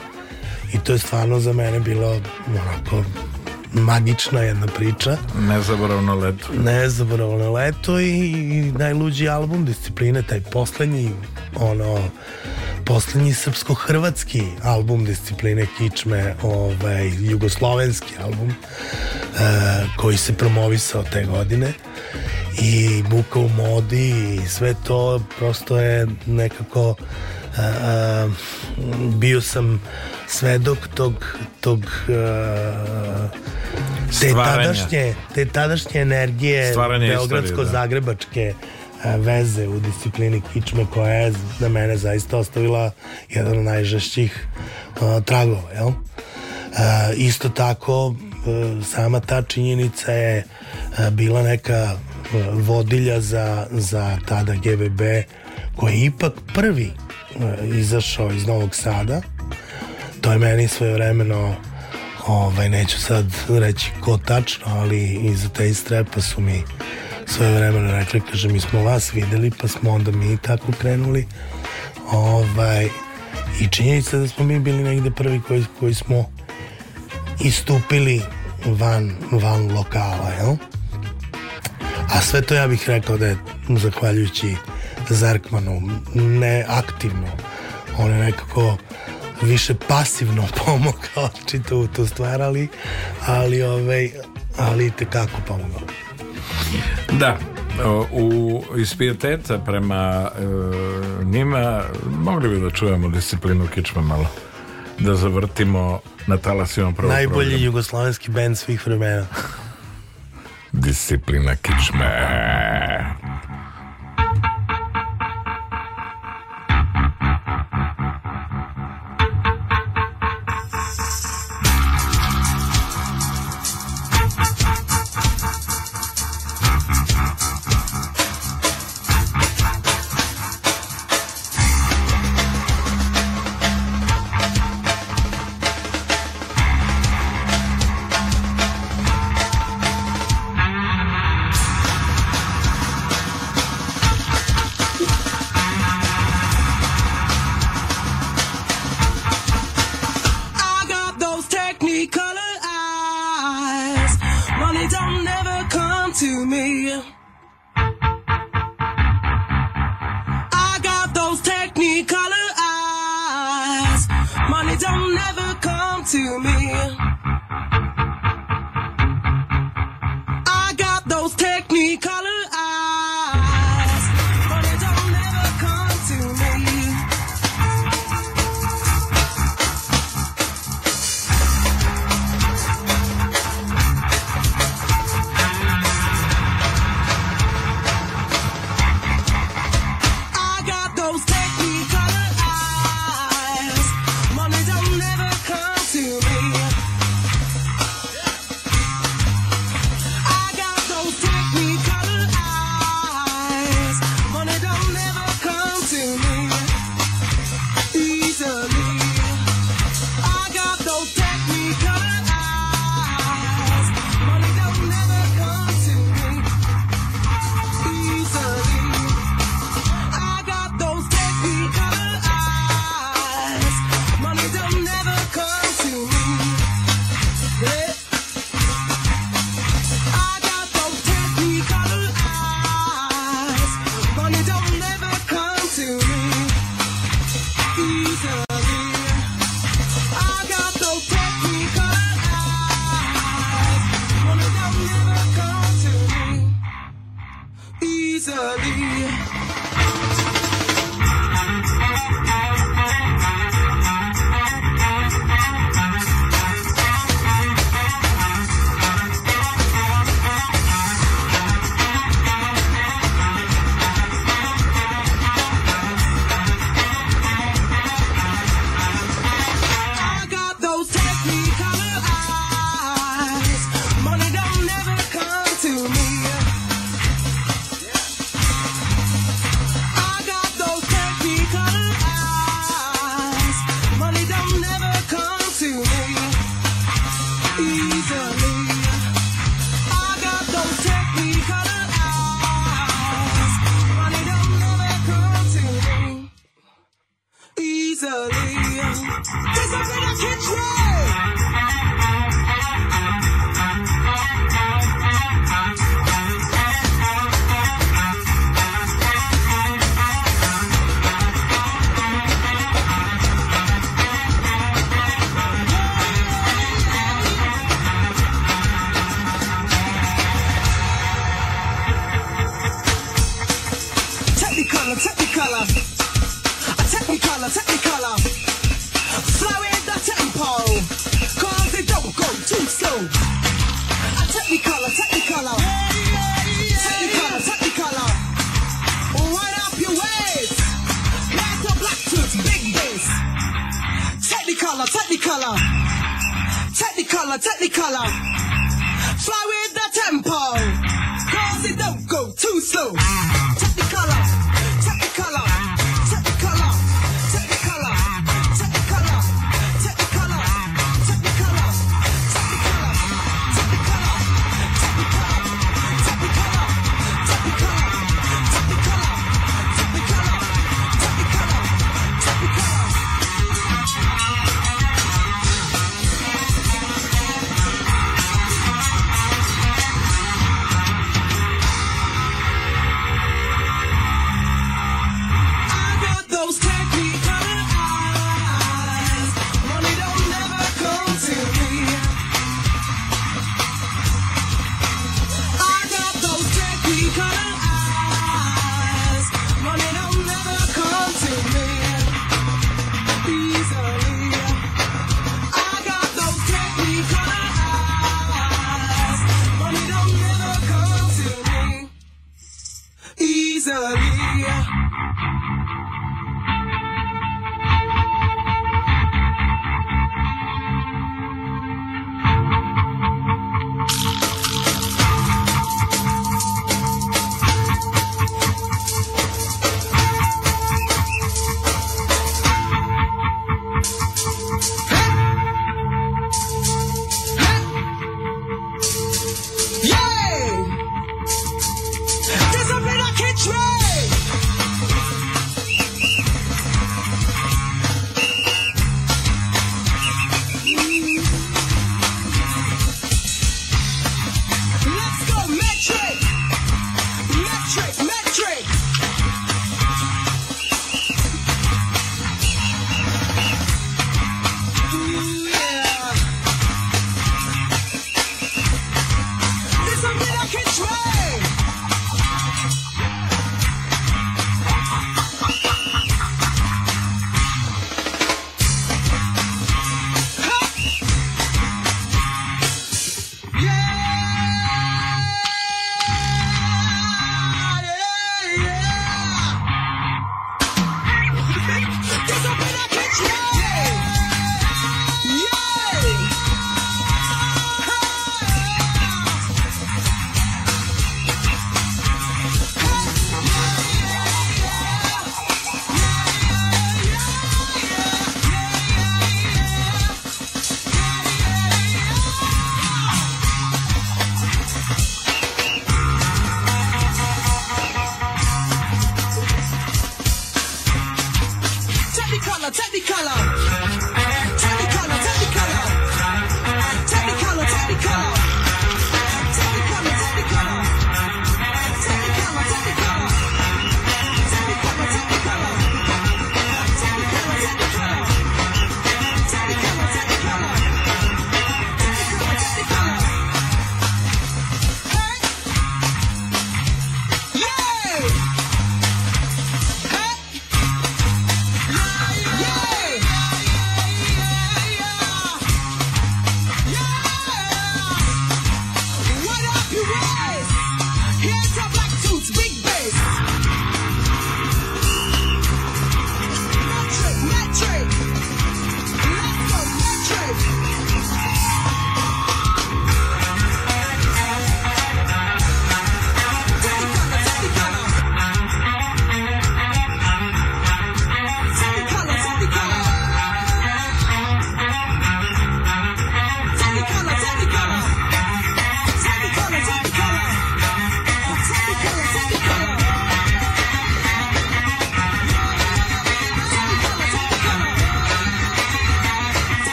i to je stvarno za mene bilo onako magična jedna priča Nezaboravno leto. nezaboravno leto i, i najluđi album discipline taj poslednji ono poslednji srpsko-hrvatski album discipline kičme ovaj, jugoslovenski album e, koji se promovisao te godine i buka u modi i sve to prosto je nekako e, e, bio sam svedok tog tog e, te Stvaranja. tadašnje, te tadašnje energije istorije, beogradsko-zagrebačke e, veze u disciplini kičme koja je na mene zaista ostavila jedan od najžešćih e, tragova jel? E, isto tako e, sama ta činjenica je e, bila neka e, vodilja za, za tada GBB koji je ipak prvi e, izašao iz Novog Sada to je meni svojevremeno ovaj, neću sad reći ko tačno, ali iz te strepa su mi svoje vremena rekli, kaže, mi smo vas videli, pa smo onda mi tako krenuli. Ovaj, I činjenica da smo mi bili negde prvi koji, koji smo istupili van, van lokala, jel? A sve to ja bih rekao da je zahvaljujući Zarkmanu ne aktivno, on je nekako više pasivno pomogao čitavu to stvar, ali, ali, ovaj, ali tekako pomogao. Da, u, ispijeteta prema e, njima mogli bi da čujemo disciplinu kičma malo. Da zavrtimo na talasima prvo najbolji program. jugoslovenski band svih vremena. Disciplina kičme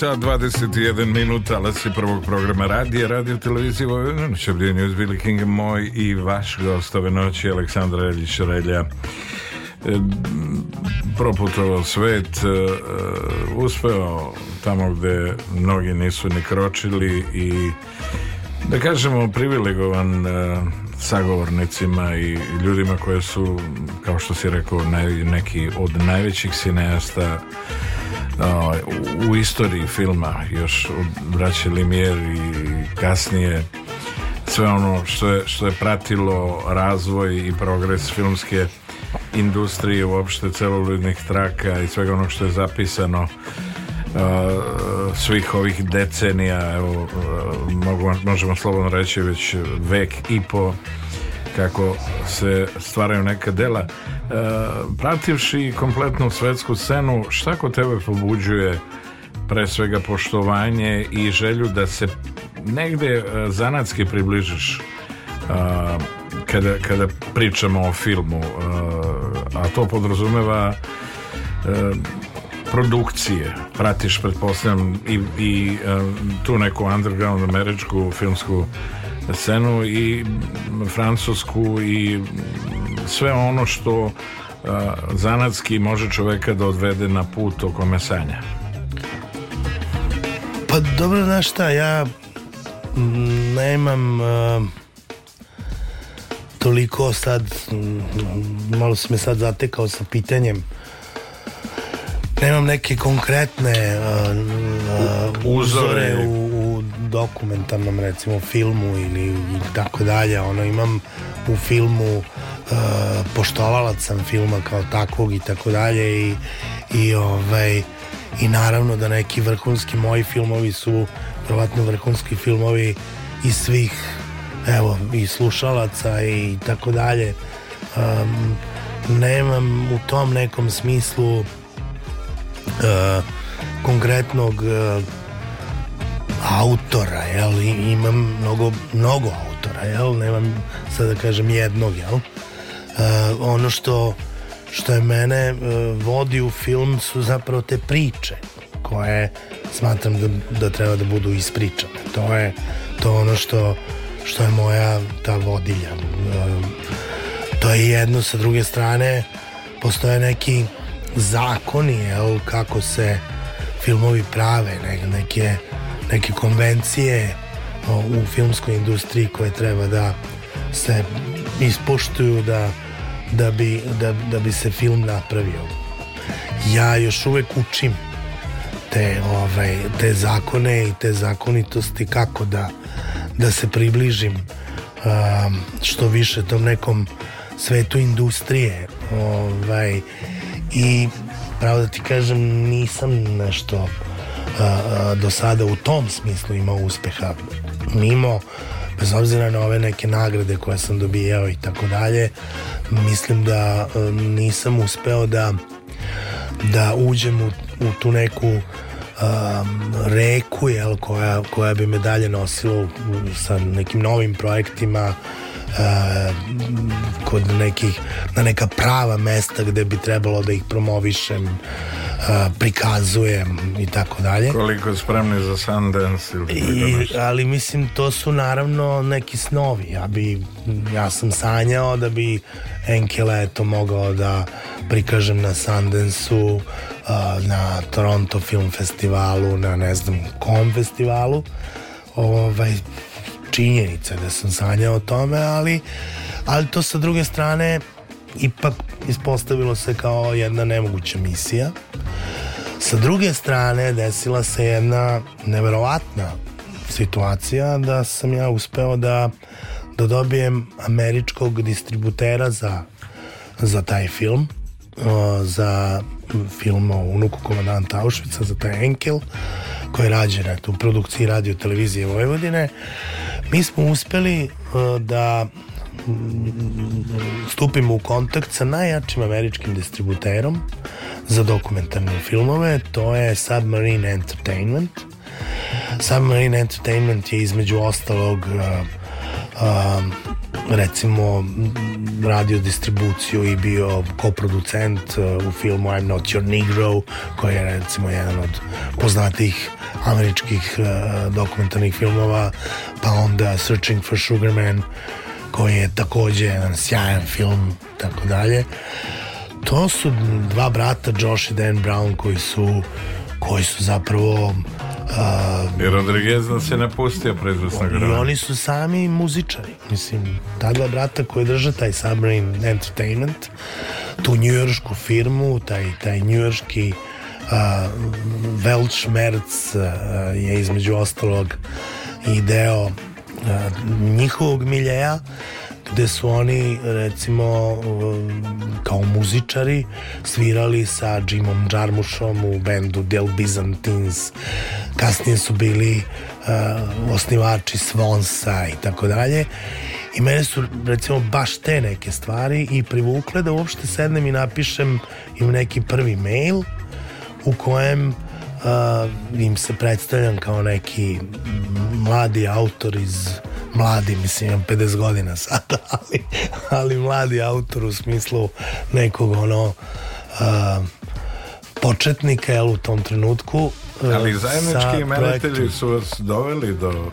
sat 21 minuta, ali si prvog programa radije, radio televizije Vojvodina, obdjenju uz Billy King, moj i vaš gost ove noći, Aleksandra Eljić Relja. E, proputovao svet, e, uspeo tamo gde mnogi nisu ni kročili i da kažemo privilegovan e, sagovornicima i ljudima koje su, kao što si rekao, naj- neki od najvećih cineasta u, istoriji filma još od braće Limier i kasnije sve ono što je, što je pratilo razvoj i progres filmske industrije uopšte celoludnih traka i svega onog što je zapisano a, svih ovih decenija evo a, mogu, možemo slobodno reći već vek i po kako se stvaraju neka dela. E, prativši kompletnu svetsku scenu, šta kod tebe pobuđuje pre svega poštovanje i želju da se negde e, zanatski približiš a, kada, kada pričamo o filmu, a, to podrazumeva e, produkcije. Pratiš, pretpostavljam, i, i e, tu neku underground američku filmsku scenu i francusku i sve ono što zanatski može čoveka da odvede na put o kome sanja. Pa dobro, znaš šta, ja nemam uh, toliko sad, malo si me sad zatekao sa pitanjem, nemam neke konkretne uh, uh, Uzore. u, u dokumentarnom recimo filmu ili tako dalje, ono imam u filmu poštovalac sam filma kao takvog i tako dalje i, i ovaj i naravno da neki vrhunski moji filmovi su vjerovatno vrhunski filmovi iz svih evo i slušalaca i tako dalje. Um, nemam u tom nekom smislu uh, konkretnog uh, autora, jel, I- imam mnogo, mnogo autora, jel, nemam sad da kažem jednog, jel. Uh, ono što, što je mene uh, vodi u film su zapravo te priče koje smatram da, da treba da budu ispričane. To je to ono što, što je moja ta vodilja. Um, to je jedno, sa druge strane postoje neki zakoni, jel, kako se filmovi prave, ne, neke, neke konvencije u filmskoj industriji koje treba da se ispoštuju, da, da bi, da, da bi se film napravio. Ja još uvek učim te, ovaj, te zakone i te zakonitosti kako da, da se približim um, što više tom nekom svetu industrije ovaj, i pravo da ti kažem nisam nešto a, a, do sada u tom smislu imao uspeha mimo bez obzira na ove neke nagrade koje sam dobijao i tako dalje mislim da a, nisam uspeo da da uđem u, u tu neku um, reku jel, koja, koja bi me dalje nosila sa nekim novim projektima uh, kod nekih na neka prava mesta gde bi trebalo da ih promovišem prikazujem i tako dalje. Koliko spremni za Sundance ili i, ali mislim to su naravno neki snovi. Ja bi ja sam sanjao da bi Enkele eto mogao da prikažem na Sundance-u na Toronto Film Festivalu na ne znam kom festivalu. Ovaj činjenica je da sam sanjao o tome ali ali to sa druge strane ipak ispostavilo se kao jedna nemoguća misija. Sa druge strane desila se jedna neverovatna situacija da sam ja uspeo da, da dobijem američkog distributera za, za taj film za film o unuku komandanta Auschwitza za taj Enkel koji je rađen u produkciji radio televizije Vojvodine. Mi smo uspeli da stupimo u kontakt sa najjačim američkim distributerom za dokumentarne filmove, to je Submarine Entertainment. Submarine Entertainment je između ostalog uh, um, recimo radio distribuciju i bio koproducent uh, u filmu I'm Not Your Negro koji je recimo jedan od poznatijih američkih uh, dokumentarnih filmova pa onda Searching for Sugar Man koji je takođe jedan sjajan film tako dalje to su dva brata Josh i Dan Brown koji su koji su zapravo uh, I Rodriguez nas je napustio predvesno i grana. oni su sami muzičari mislim ta dva brata koji drže taj Submarine Entertainment tu njujoršku firmu taj, taj njujorški uh, Weltschmerz uh, je između ostalog i deo njihovog miljeja gde su oni recimo um, kao muzičari svirali sa Jimom Jarmušom u bendu Del Byzantines. Kasnije su bili uh, osnivači Svonsa i tako dalje. I mene su recimo baš te neke stvari i privukle da uopšte sednem i napišem im neki prvi mail u kojem uh, im se predstavljam kao neki mladi autor iz mladi, mislim imam 50 godina sada, ali, ali mladi autor u smislu nekog ono uh, početnika jel, u tom trenutku uh, Ali zajednički imenitelji su vas doveli do, do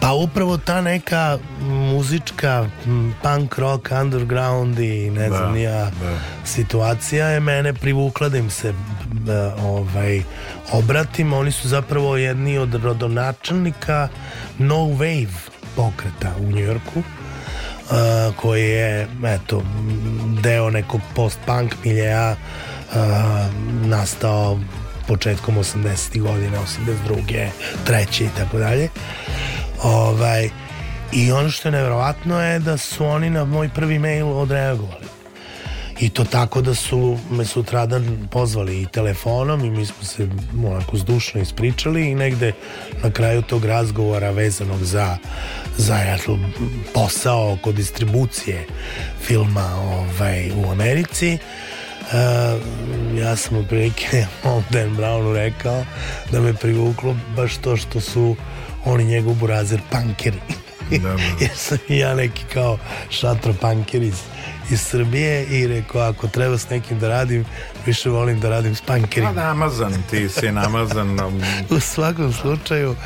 Pa upravo ta neka muzička punk rock underground i ne znam Da, ni ja da. situacija je mene privukla da im se b- ovaj obratim oni su zapravo jedni od rodonačelnika no wave pokreta u Njujorku uh, koji je eto deo nekog post-punk miljeja uh, nastao početkom 80. godina 82. treće i tako dalje ovaj i ono što je nevjerovatno je da su oni na moj prvi mail odreagovali i to tako da su me sutradan pozvali i telefonom i mi smo se onako zdušno ispričali i negde na kraju tog razgovora vezanog za, za eto, posao oko distribucije filma ovaj, u Americi Uh, ja sam otprilike Dan Brownu rekao da me privuklo baš to što su oni njegov burazer pankeri Da, da. jer sam i ja neki kao šatro panker iz, iz Srbije i rekao ako treba s nekim da radim više volim da radim s Pa pankerima namazan, ti si namazan. u svakom slučaju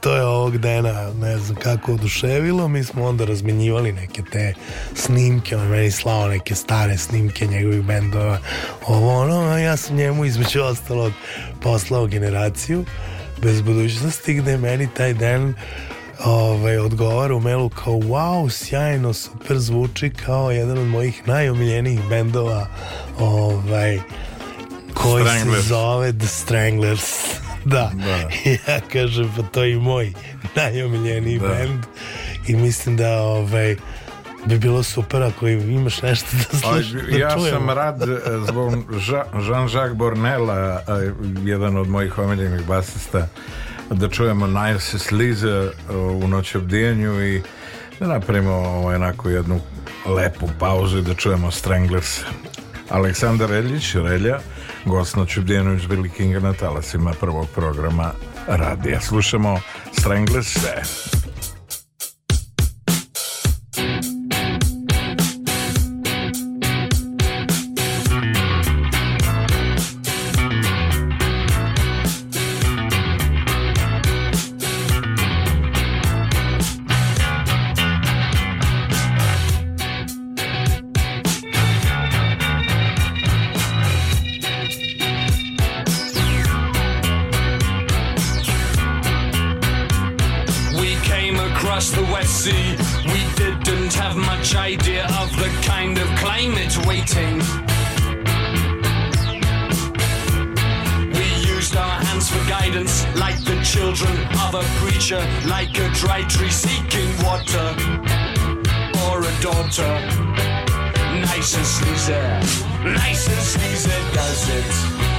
to je ovog dana ne znam kako oduševilo mi smo onda razmenjivali neke te snimke on meni slao neke stare snimke njegovih bendova ovo ono a ja sam njemu između ostalog poslao generaciju bez budućnosti gde meni taj dan ovaj, odgovara u mailu kao wow, sjajno, super zvuči kao jedan od mojih najomiljenijih bendova ovaj, koji Stranglers. se zove The Stranglers. Da. Da. Ja kažem, pa to je i moj najomiljeniji Da. bend i mislim da ovaj, bi bilo super ako imaš nešto da slušaš, da ja čujemo. sam rad e, zbog Jean-Jacques Bornela, e, jedan od mojih omiljenih basista, da čujemo Nice Slize e, u noć obdijanju i da napravimo ovaj, onako jednu lepu pauzu i da čujemo Stranglers. Aleksandar Reljić, Relja, gost noć obdijenu iz Billy Kinga na talasima prvog programa radija. Slušamo Stranglers. E, the We didn't have much idea of the kind of climate waiting. We used our hands for guidance, like the children of a preacher, like a dry tree seeking water, or a daughter. Nice and sleazy, nice and sleazy does it.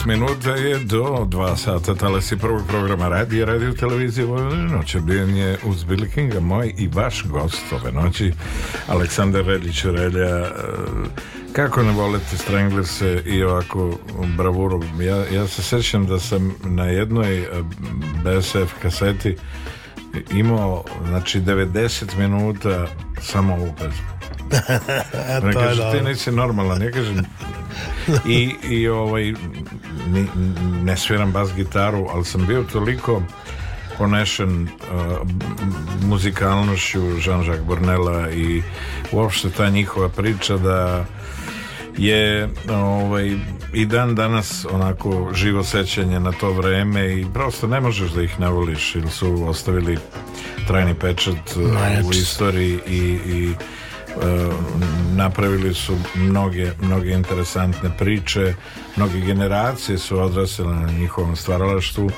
26 minuta je do 2 sata talasi prvog programa radija, radio televizije Vojvodine noć obdijanje uz Billy Kinga, moj i vaš gost ove noći, Aleksandar Reljić Relja. e, Kako ne volite Stranglers i ovako bravuru? Ja, ja se sećam da sam na jednoj e, BSF kaseti imao, znači, 90 minuta samo ovu pesmu. E, to je kaže, ti nisi normalan, ja kažem i, i ovaj ni, ne sviram bas gitaru, ali sam bio toliko ponešen uh, muzikalnošću Jean-Jacques Bornela i uopšte ta njihova priča da je ovaj, i dan danas onako živo sećanje na to vreme i prosto ne možeš da ih ne voliš ili su ostavili trajni pečat uh, u istoriji i, i napravili su mnoge, mnoge interesantne priče. Mnoge generacije su odrasle na njihovom stvaralaštvu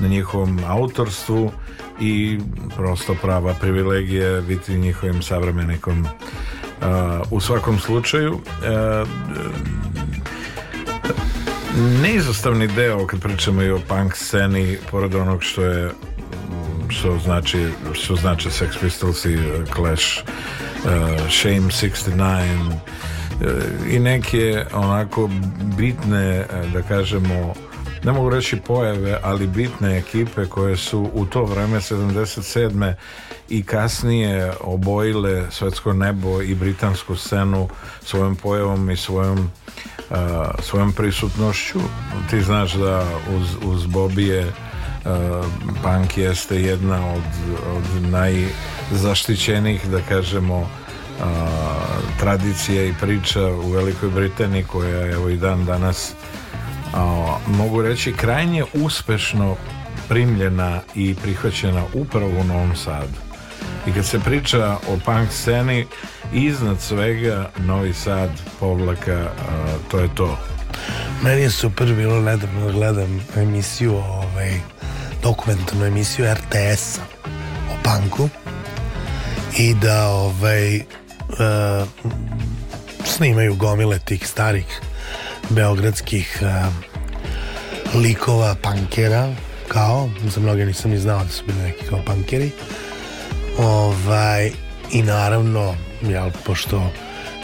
na njihovom autorstvu i prosto prava privilegija biti njihovim savremenikom. Uh, u svakom slučaju uh, neizostavni deo kad pričamo i o punk sceni pored onog što je što znači što znači Sex Pistols i Clash Shame 69 uh, i neke onako bitne uh, da kažemo ne mogu reći pojave, ali bitne ekipe koje su u to vreme 77. i kasnije obojile svetsko nebo i britansku scenu svojom pojavom i svojom uh, svojom prisutnošću. Ti znaš da uz, uz Bobije punk jeste jedna od, od najzaštićenijih, da kažemo, uh, tradicija i priča u Velikoj Britaniji koja je evo i dan danas a, mogu reći krajnje uspešno primljena i prihvaćena upravo u Novom Sadu. I kad se priča o punk sceni, iznad svega Novi Sad, povlaka, a, to je to. Meni je super bilo nedavno da gledam emisiju, ovaj, dokumentarnu emisiju RTS-a o panku i da ovaj, e, snimaju gomile tih starih beogradskih e, likova pankera kao, za mnoge nisam ni znao da su bili neki kao pankeri ovaj, i naravno jel, pošto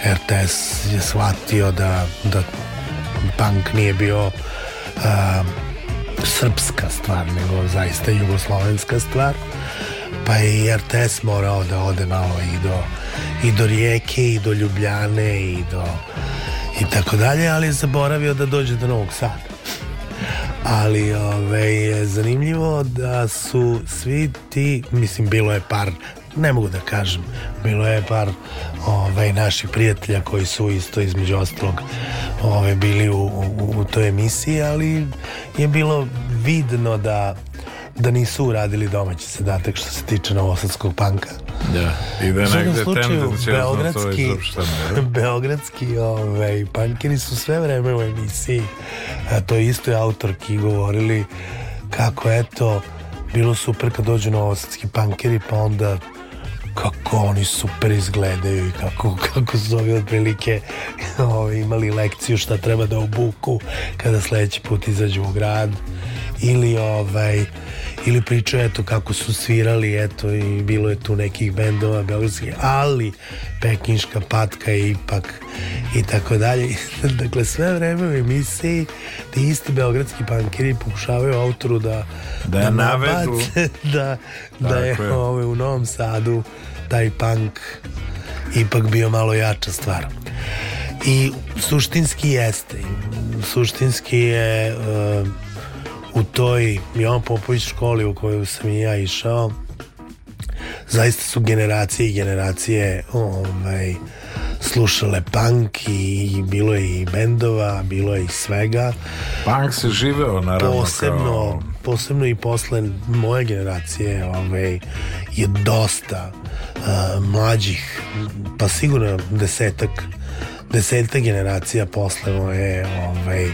RTS je shvatio da, da punk nije bio a, srpska stvar, nego zaista jugoslovenska stvar. Pa je i RTS morao da ode malo i do, i do Rijeke, i do Ljubljane, i do i tako dalje, ali je zaboravio da dođe do Novog Sada. Ali ove, je zanimljivo da su svi ti, mislim, bilo je par, ne mogu da kažem, bilo je par ove, naših prijatelja koji su isto između ostalog ove, bili u, u, u toj emisiji, ali je bilo vidno da da nisu uradili domaći zadatak što se tiče novosadskog panka. Da. I da negde tendencijozno to beogradski, jel? beogradski ovaj, pankeri su sve vreme u emisiji, a to isto je autorki govorili kako eto, bilo super kad dođu novosadski pankeri, pa onda kako oni super izgledaju i kako, kako su ovi otprilike ovaj, imali lekciju šta treba da obuku kada sledeći put izađu u grad. Ili ovaj ili pričaju eto kako su svirali eto i bilo je tu nekih bendova beogradskih ali pekinška patka je ipak i tako dalje dakle sve vreme u emisiji ti isti beogradski pankeri pokušavaju autoru da Da je navedu. da, da je, je. ovaj, u Novom Sadu taj punk ipak bio malo jača stvar i suštinski jeste suštinski je uh, u toj Jovan Popović školi u kojoj sam i ja išao zaista su generacije i generacije ovaj, slušale punk i bilo je i bendova, bilo je i svega. Punk se živeo, naravno, posebno, kao... posebno i posle moje generacije ovaj, je dosta uh, mlađih pa sigurno desetak desetak generacija posle moje ovaj,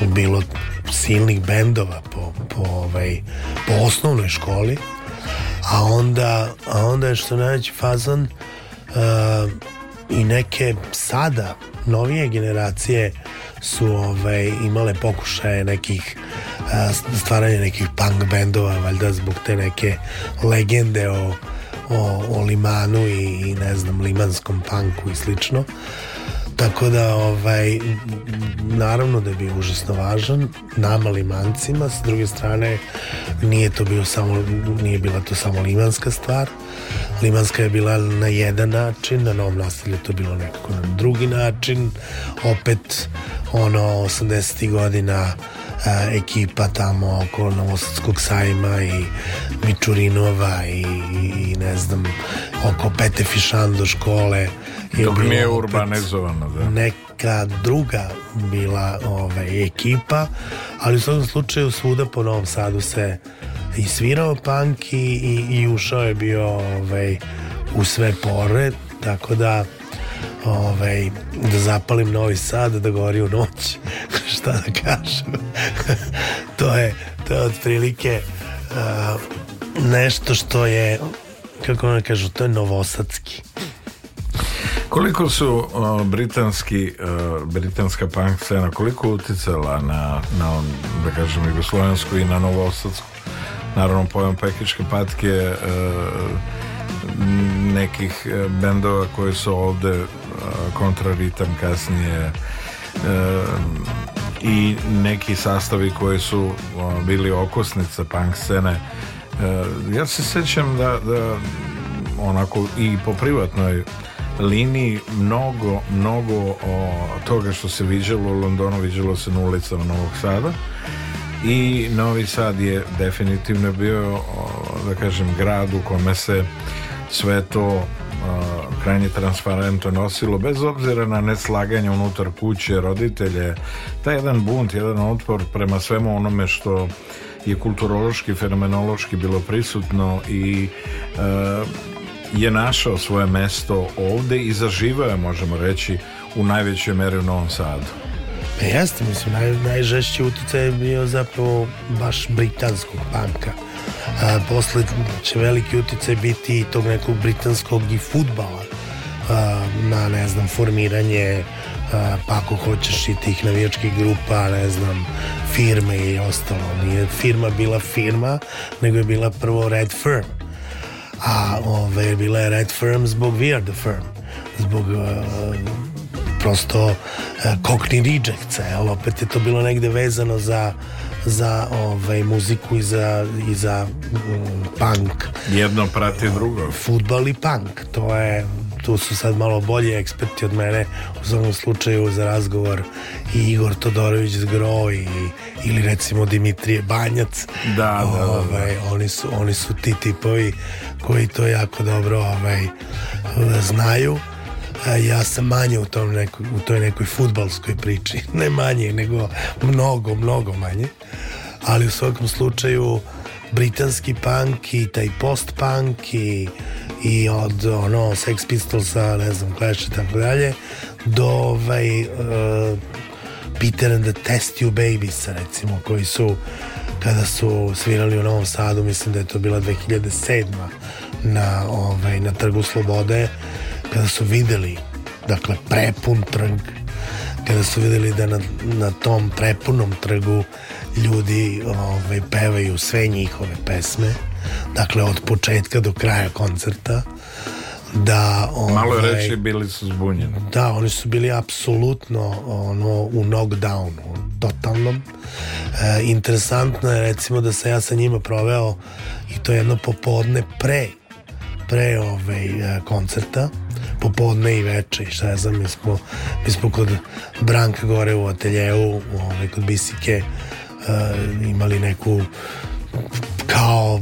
bilo silnih bendova po, po, ovaj, po osnovnoj školi a onda, a onda je što najveći fazon uh, i neke sada novije generacije su ovaj, imale pokušaje nekih a, stvaranja nekih punk bendova valjda zbog te neke legende o, o, o limanu i, i ne znam limanskom punku i slično tako da ovaj naravno da je bio užasno važan nama limancima s druge strane nije to bio samo nije bila to samo limanska stvar limanska je bila na jedan način na novom naselju je to bilo nekako na drugi način opet ono 80. godina e, ekipa tamo oko Novosadskog sajma i Mičurinova i, i ne znam oko Pete Fišando škole je Dok nije urbanizovano, da. neka druga bila ovaj, ekipa, ali u svakom slučaju svuda po Novom Sadu se i svirao punk i, i, i ušao je bio ovaj, u sve pore, tako da ovaj, da zapalim Novi Sad, da gori u noć, šta da kažem. to je, to je otprilike uh, nešto što je, kako ne kažu, to je novosadski. Koliko su uh, britanski, uh, britanska punk scena, koliko uticala na, na da kažem, jugoslovensku i na novosadsku? Naravno, pojam pekičke patke uh, nekih uh, bendova koji su ovde kontraritam kasnije i neki sastavi koji su bili okosnica punk scene ja se sećam da, da onako i po privatnoj liniji mnogo, mnogo o, toga što se viđalo u Londonu viđalo se na ulicama Novog Sada. I Novi Sad je definitivno bio o, da kažem grad u kome se sve to krajnje transparentno nosilo bez obzira na neslaganje unutar kuće, roditelje taj jedan bunt, jedan otpor prema svemu onome što je kulturološki, fenomenološki bilo prisutno i e, je našao svoje mesto ovde i zaživao je, možemo reći, u najvećoj meri u Novom Sadu. Pa jeste, mislim, naj, najžešći utjecaj je bio zapravo baš britanskog panka. A, posle će veliki utjecaj biti i tog nekog britanskog i futbala a, na, ne znam, formiranje a, pa ako hoćeš i tih navijačkih grupa, ne znam, firme i ostalo. Nije firma bila firma, nego je bila prvo Red Firm. A ove, bila je Red Firm zbog We Are The Firm. Zbog uh, prosto uh, Cockney Rejects, jel? opet je to bilo negde vezano za za ovaj, muziku i za, i za um, punk Jedno prati drugo. futbal i punk to je tu su sad malo bolji eksperti od mene u svakom slučaju za razgovor i Igor Todorović Zgro i, ili recimo Dimitrije Banjac. Da, da, da, da. ovaj, oni, su, oni su ti tipovi koji to jako dobro ovaj, znaju. A ja sam manje u, tom nekoj, u toj nekoj futbalskoj priči. Ne manje nego mnogo mnogo manje. Ali u svakom slučaju britanski punk i taj post-punk i, i od ono Sex Pistolsa, ne znam, Clash i tako dalje do ovaj uh, Peter and the Test Tube Babies recimo koji su kada su svirali u Novom Sadu mislim da je to bila 2007 na, ovaj, na Trgu Slobode kada su videli dakle prepun trg kada su videli da na, na tom prepunom trgu ljudi ovaj, pevaju sve njihove pesme dakle od početka do kraja koncerta da ovaj, Malo je reći, bili su zbunjeni. da, oni su bili apsolutno ono, u knockdownu, totalnom. E, interesantno je recimo da sam ja sa njima proveo i to jedno popodne pre pre ovaj, e, koncerta popodne i veče i šta ja znam mi smo, mi smo kod Branka gore u ateljevu ovaj, kod Bisike e, imali neku kao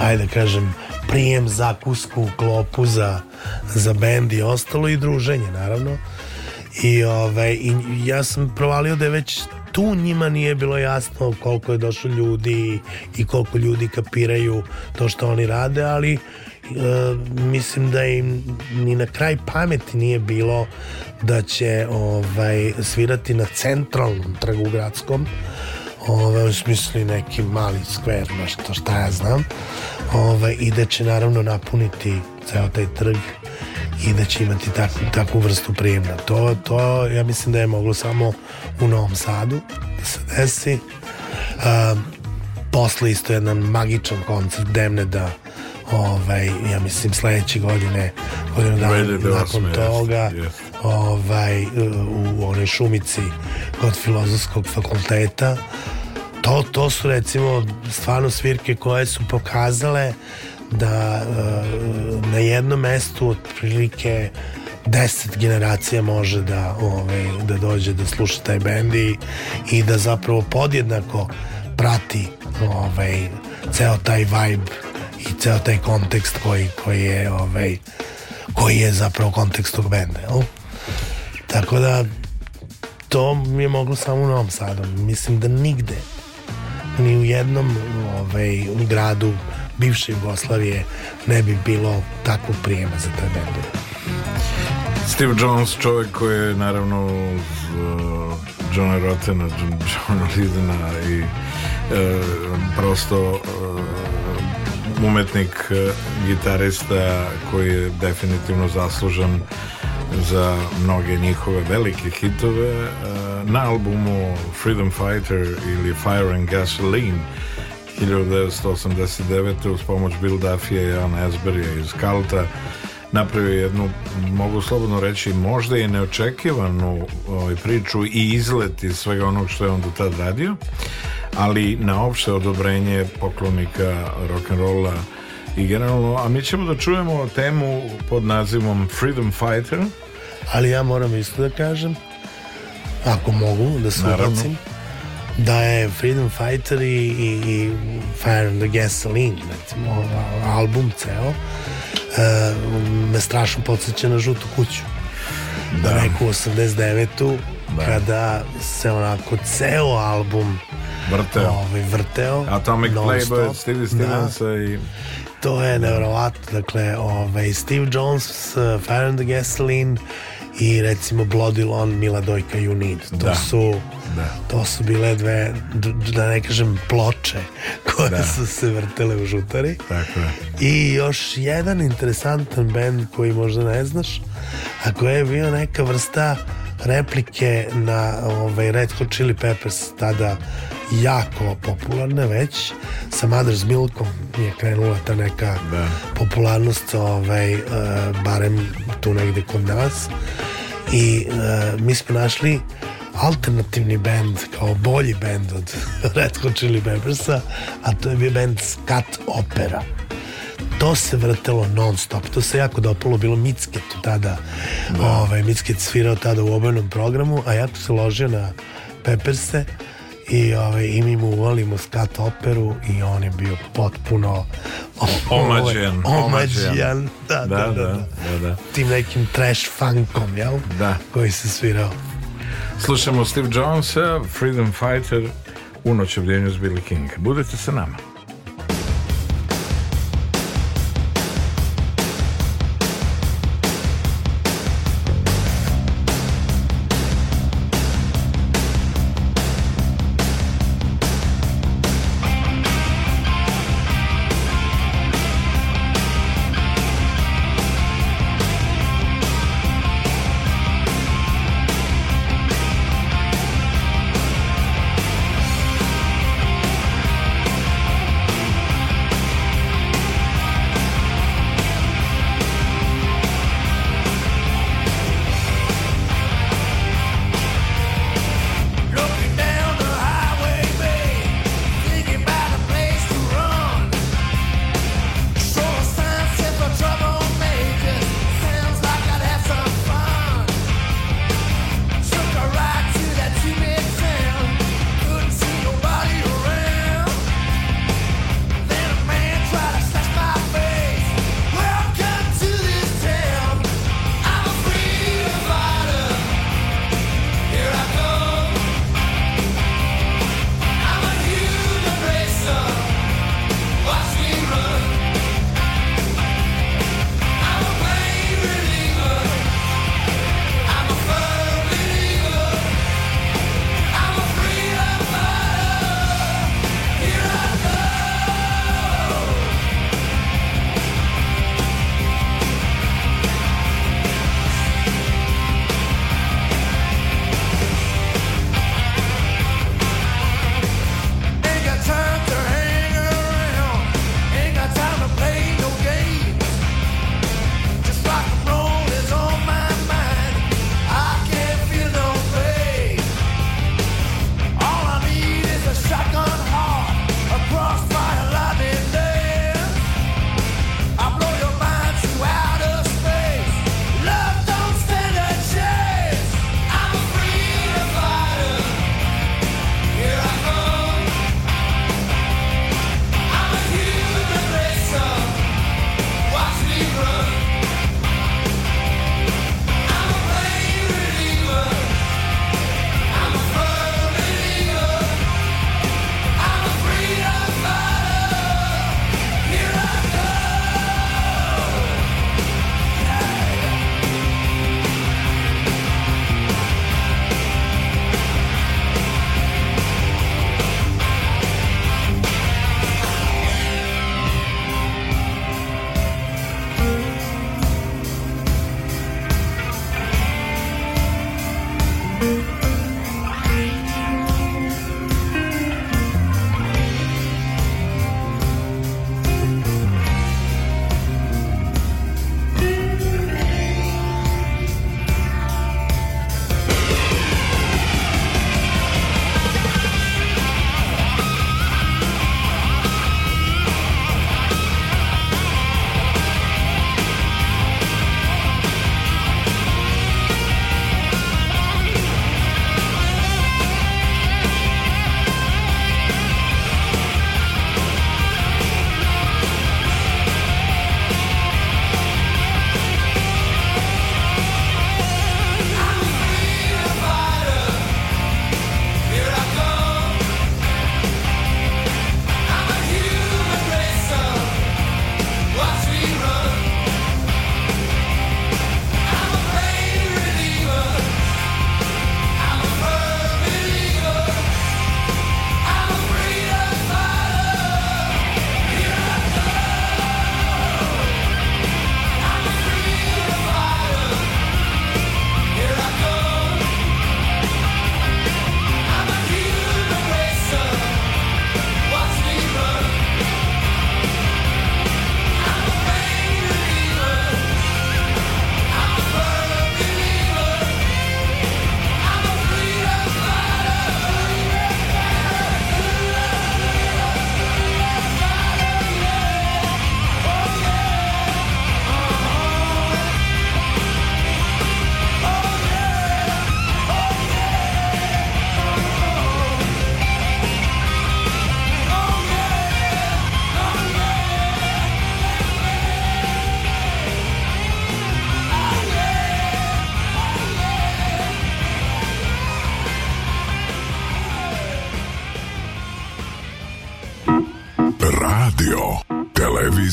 ajde da kažem prijem zakusku klopu za, za bend i ostalo i druženje naravno. I, ovaj, i ja sam provalio da je već tu njima nije bilo jasno koliko je došlo ljudi i koliko ljudi kapiraju to što oni rade ali e, mislim da im ni na kraj pameti nije bilo da će ovaj, svirati na centralnom trgu gradskom ovaj, u smislu neki mali skver, nešto šta ja znam ovaj, i da će naravno napuniti ceo taj trg i da će imati takvu, takvu vrstu prijemna. To, to ja mislim da je moglo samo u Novom Sadu da se desi. Um, posle isto jedan magičan koncert Demneda ovaj, ja mislim sledeće godine godinu dana 2008, nakon toga. Ovaj, u onoj šumici kod filozofskog fakulteta to, to su recimo stvarno svirke koje su pokazale da e, na jednom mestu otprilike deset generacija može da, ovaj, da dođe da sluša taj bend i, i da zapravo podjednako prati ovaj, ceo taj vibe i ceo taj kontekst koji, koji je ovaj, koji je zapravo kontekst tog benda jel? Tako da to mi je moglo samo u Novom Sadu. Mislim da nigde ni u jednom ovaj, gradu bivše Jugoslavije ne bi bilo takvog prijema za taj bend Steve Jones, čovjek koji je naravno uz uh, Johna Rottena, John- Johna Lidena i uh, prosto uh, umetnik, uh, gitarista koji je definitivno zaslužan za mnoge njihove velike hitove uh, na albumu Freedom Fighter ili Fire and Gasoline 1989. uz pomoć Bill Duffy i Jan Asbury iz Kalta napravio jednu, mogu slobodno reći, možda i neočekivanu ovaj, priču i izlet iz svega onog što je on do tad radio, ali na opšte odobrenje poklonika rock'n'rolla i generalno, a mi ćemo da čujemo temu pod nazivom Freedom Fighter, ali ja moram isto da kažem ako mogu da se ubacim da je Freedom Fighter i, i, i Fire and the Gasoline recimo album ceo e, me strašno podsjeća na žutu kuću da. neku 89-u kada se onako ceo album vrteo. ovaj, vrteo Atomic. Playboy, Stevie Da. Stevensa i To je nevjerovatno. Dakle, ovaj, Steve Jones, uh, Fire and the Gasoline i recimo Bloody Lawn, Mila Dojka You Need. To Da. su Da. to su bile dve, da ne kažem, ploče koje Da. su se vrtele u žutari. tako je. I još jedan interesantan band koji možda ne znaš, a koji je bio neka vrsta replike na ovaj, Red Hot Chili Peppers, tada jako popularne već, sa Mother's Milkom je krenula ta neka Da. popularnost, ovaj, eh, barem tu negde kod nas. I eh, mi smo našli alternativni band kao bolji band od Red Hot Chili Peppersa, a to je bio band Scat Opera to se vrtelo non stop to se jako dopalo bilo Micketu tada ovaj, Micket svirao tada u obenom programu a ja tu se ložio na Pepperse i, ovaj, i mi mu uvalimo skat operu i on je bio potpuno ovaj, omađijan. omađijan da, da, da, da, da, da. tim nekim trash funkom jel? Da. koji se svirao Slušamo Steve Jonesa, Freedom Fighter, u noć obdjenju s Billy King. Budete sa nama.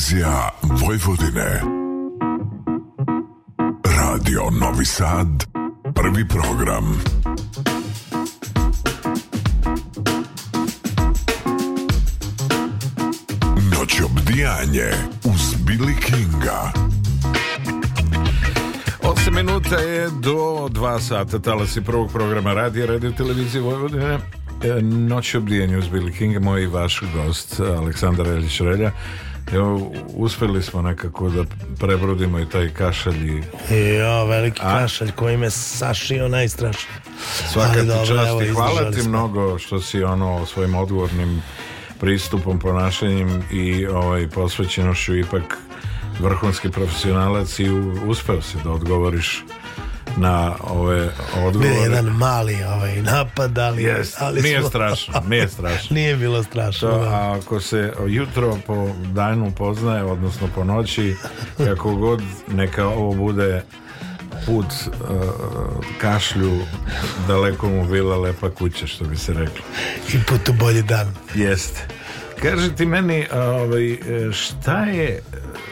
Televizija Vojvodine. Radio Novi Sad, prvi program. Noć obdijanje uz Billy Kinga. 8 minuta je do 2 sata talasi prvog programa radija, radio televizije Vojvodine. E, Noć obdijenju uz Billy Kinga, moj i vaš gost Aleksandar Elić Relja. Evo, uspeli smo nekako da prebrodimo i taj kašalj i Jo, veliki A? kašalj koji me sašio najstrašnije. svaka Ali ti dobro, čast evo, i hvala ti smo. mnogo što si ono svojim odgovornim pristupom, ponašanjem i ovaj, posvećenošću ipak vrhunski profesionalac i uspeo si da odgovoriš na ove odgovore. jedan mali ovaj napad, ali, Jest, ali nije smo- strašno, nije strašno. nije bilo strašno. To, da. a ako se jutro po danu poznaje, odnosno po noći, kako god neka ovo bude put uh, kašlju, daleko mu bila lepa kuća, što bi se reklo. I put u bolji dan. Jeste. Kaži ti meni, ovaj, e, šta je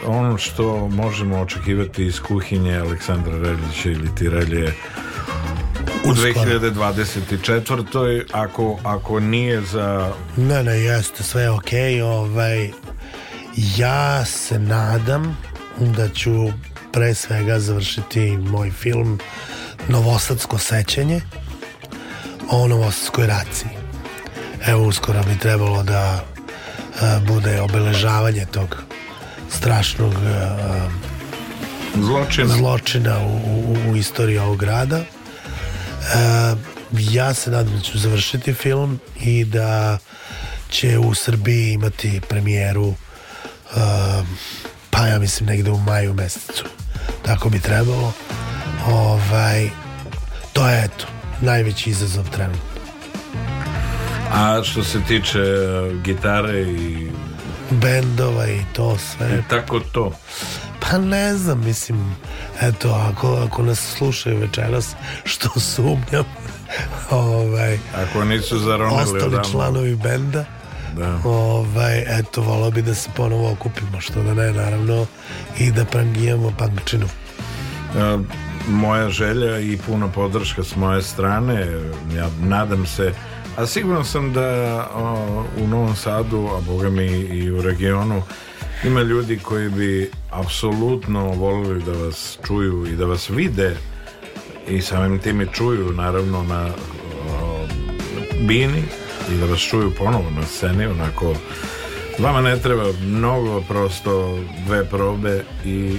ono što možemo očekivati iz kuhinje Aleksandra Reljića ili ti Relje u Uskoro. 2024. Ako, ako nije za Ne, ne, jeste, sve je okej. Ovaj, ja se nadam da ću pre svega završiti moj film Novosadsko sećanje o Novosadskoj raciji. Evo, uskoro bi trebalo da e, bude obeležavanje tog strašnog e, zločina. zločina u, u, u istoriji ovog grada. E, ja se nadam da ću završiti film i da će u Srbiji imati premijeru e, pa ja mislim negde u maju mesecu. Tako bi trebalo. Ovaj, to je eto najveći izazov trenutno. A što se tiče e, gitare i Bendova i to sve. tako to. Pa ne znam, mislim, eto, ako, ako nas slušaju večeras, što sumnjam, ovaj, Ako nisu zaronili ostali odavno. članovi benda, Da. ovaj, eto, volao bi da se ponovo okupimo, što da ne, naravno, i da prangijamo punkčinu. E, moja želja i puna podrška s moje strane ja nadam se a siguran sam da o, u Novom Sadu a boga mi i u regionu ima ljudi koji bi apsolutno volili da vas čuju i da vas vide i samim tim i čuju naravno na o, bini i da vas čuju ponovo na sceni onako vama ne treba mnogo prosto dve probe i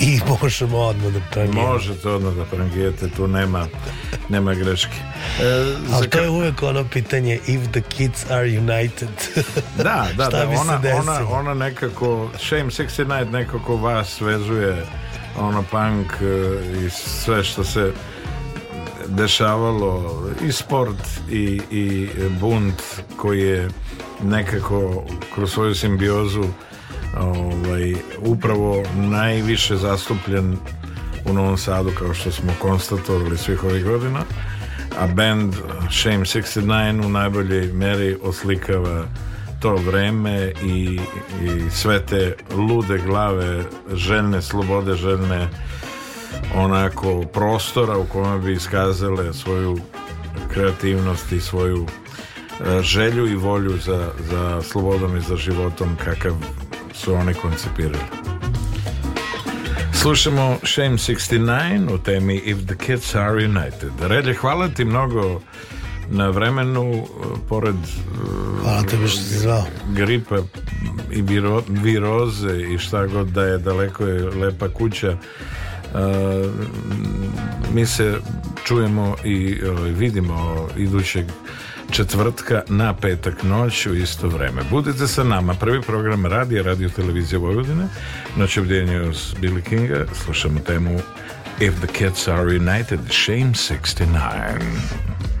I možemo odmah da prangijamo. Možete odmah da prangijete, tu nema, nema greške. E, Ali to je uvek ono pitanje if the kids are united. Da, da, Šta da, bi se ona, desilo? ona, ona nekako, Shame 69 nekako vas vezuje ono punk e, i sve što se dešavalo i sport i, i bunt koji je nekako kroz svoju simbiozu ovaj, upravo najviše zastupljen u Novom Sadu kao što smo konstatovali svih ovih godina a band Shame 69 u najboljoj meri oslikava to vreme i, i sve te lude glave željne slobode željne onako prostora u kome bi iskazale svoju kreativnost i svoju e, želju i volju za, za slobodom i za životom kakav su oni koncipirali. Slušamo Shame 69 u temi If the Kids Are United. Relje, hvala ti mnogo na vremenu, pored Hvala tebi što si zvao. gripa i viro, viroze i šta god da je daleko je lepa kuća Uh, mi se čujemo i ovaj, vidimo idućeg četvrtka na petak noć u isto vreme. Budite sa nama. Prvi program radija, radio televizije Vojvodine. Noć obdjenju uz Billy Kinga. Slušamo temu If the Kids Are United, Shame 69.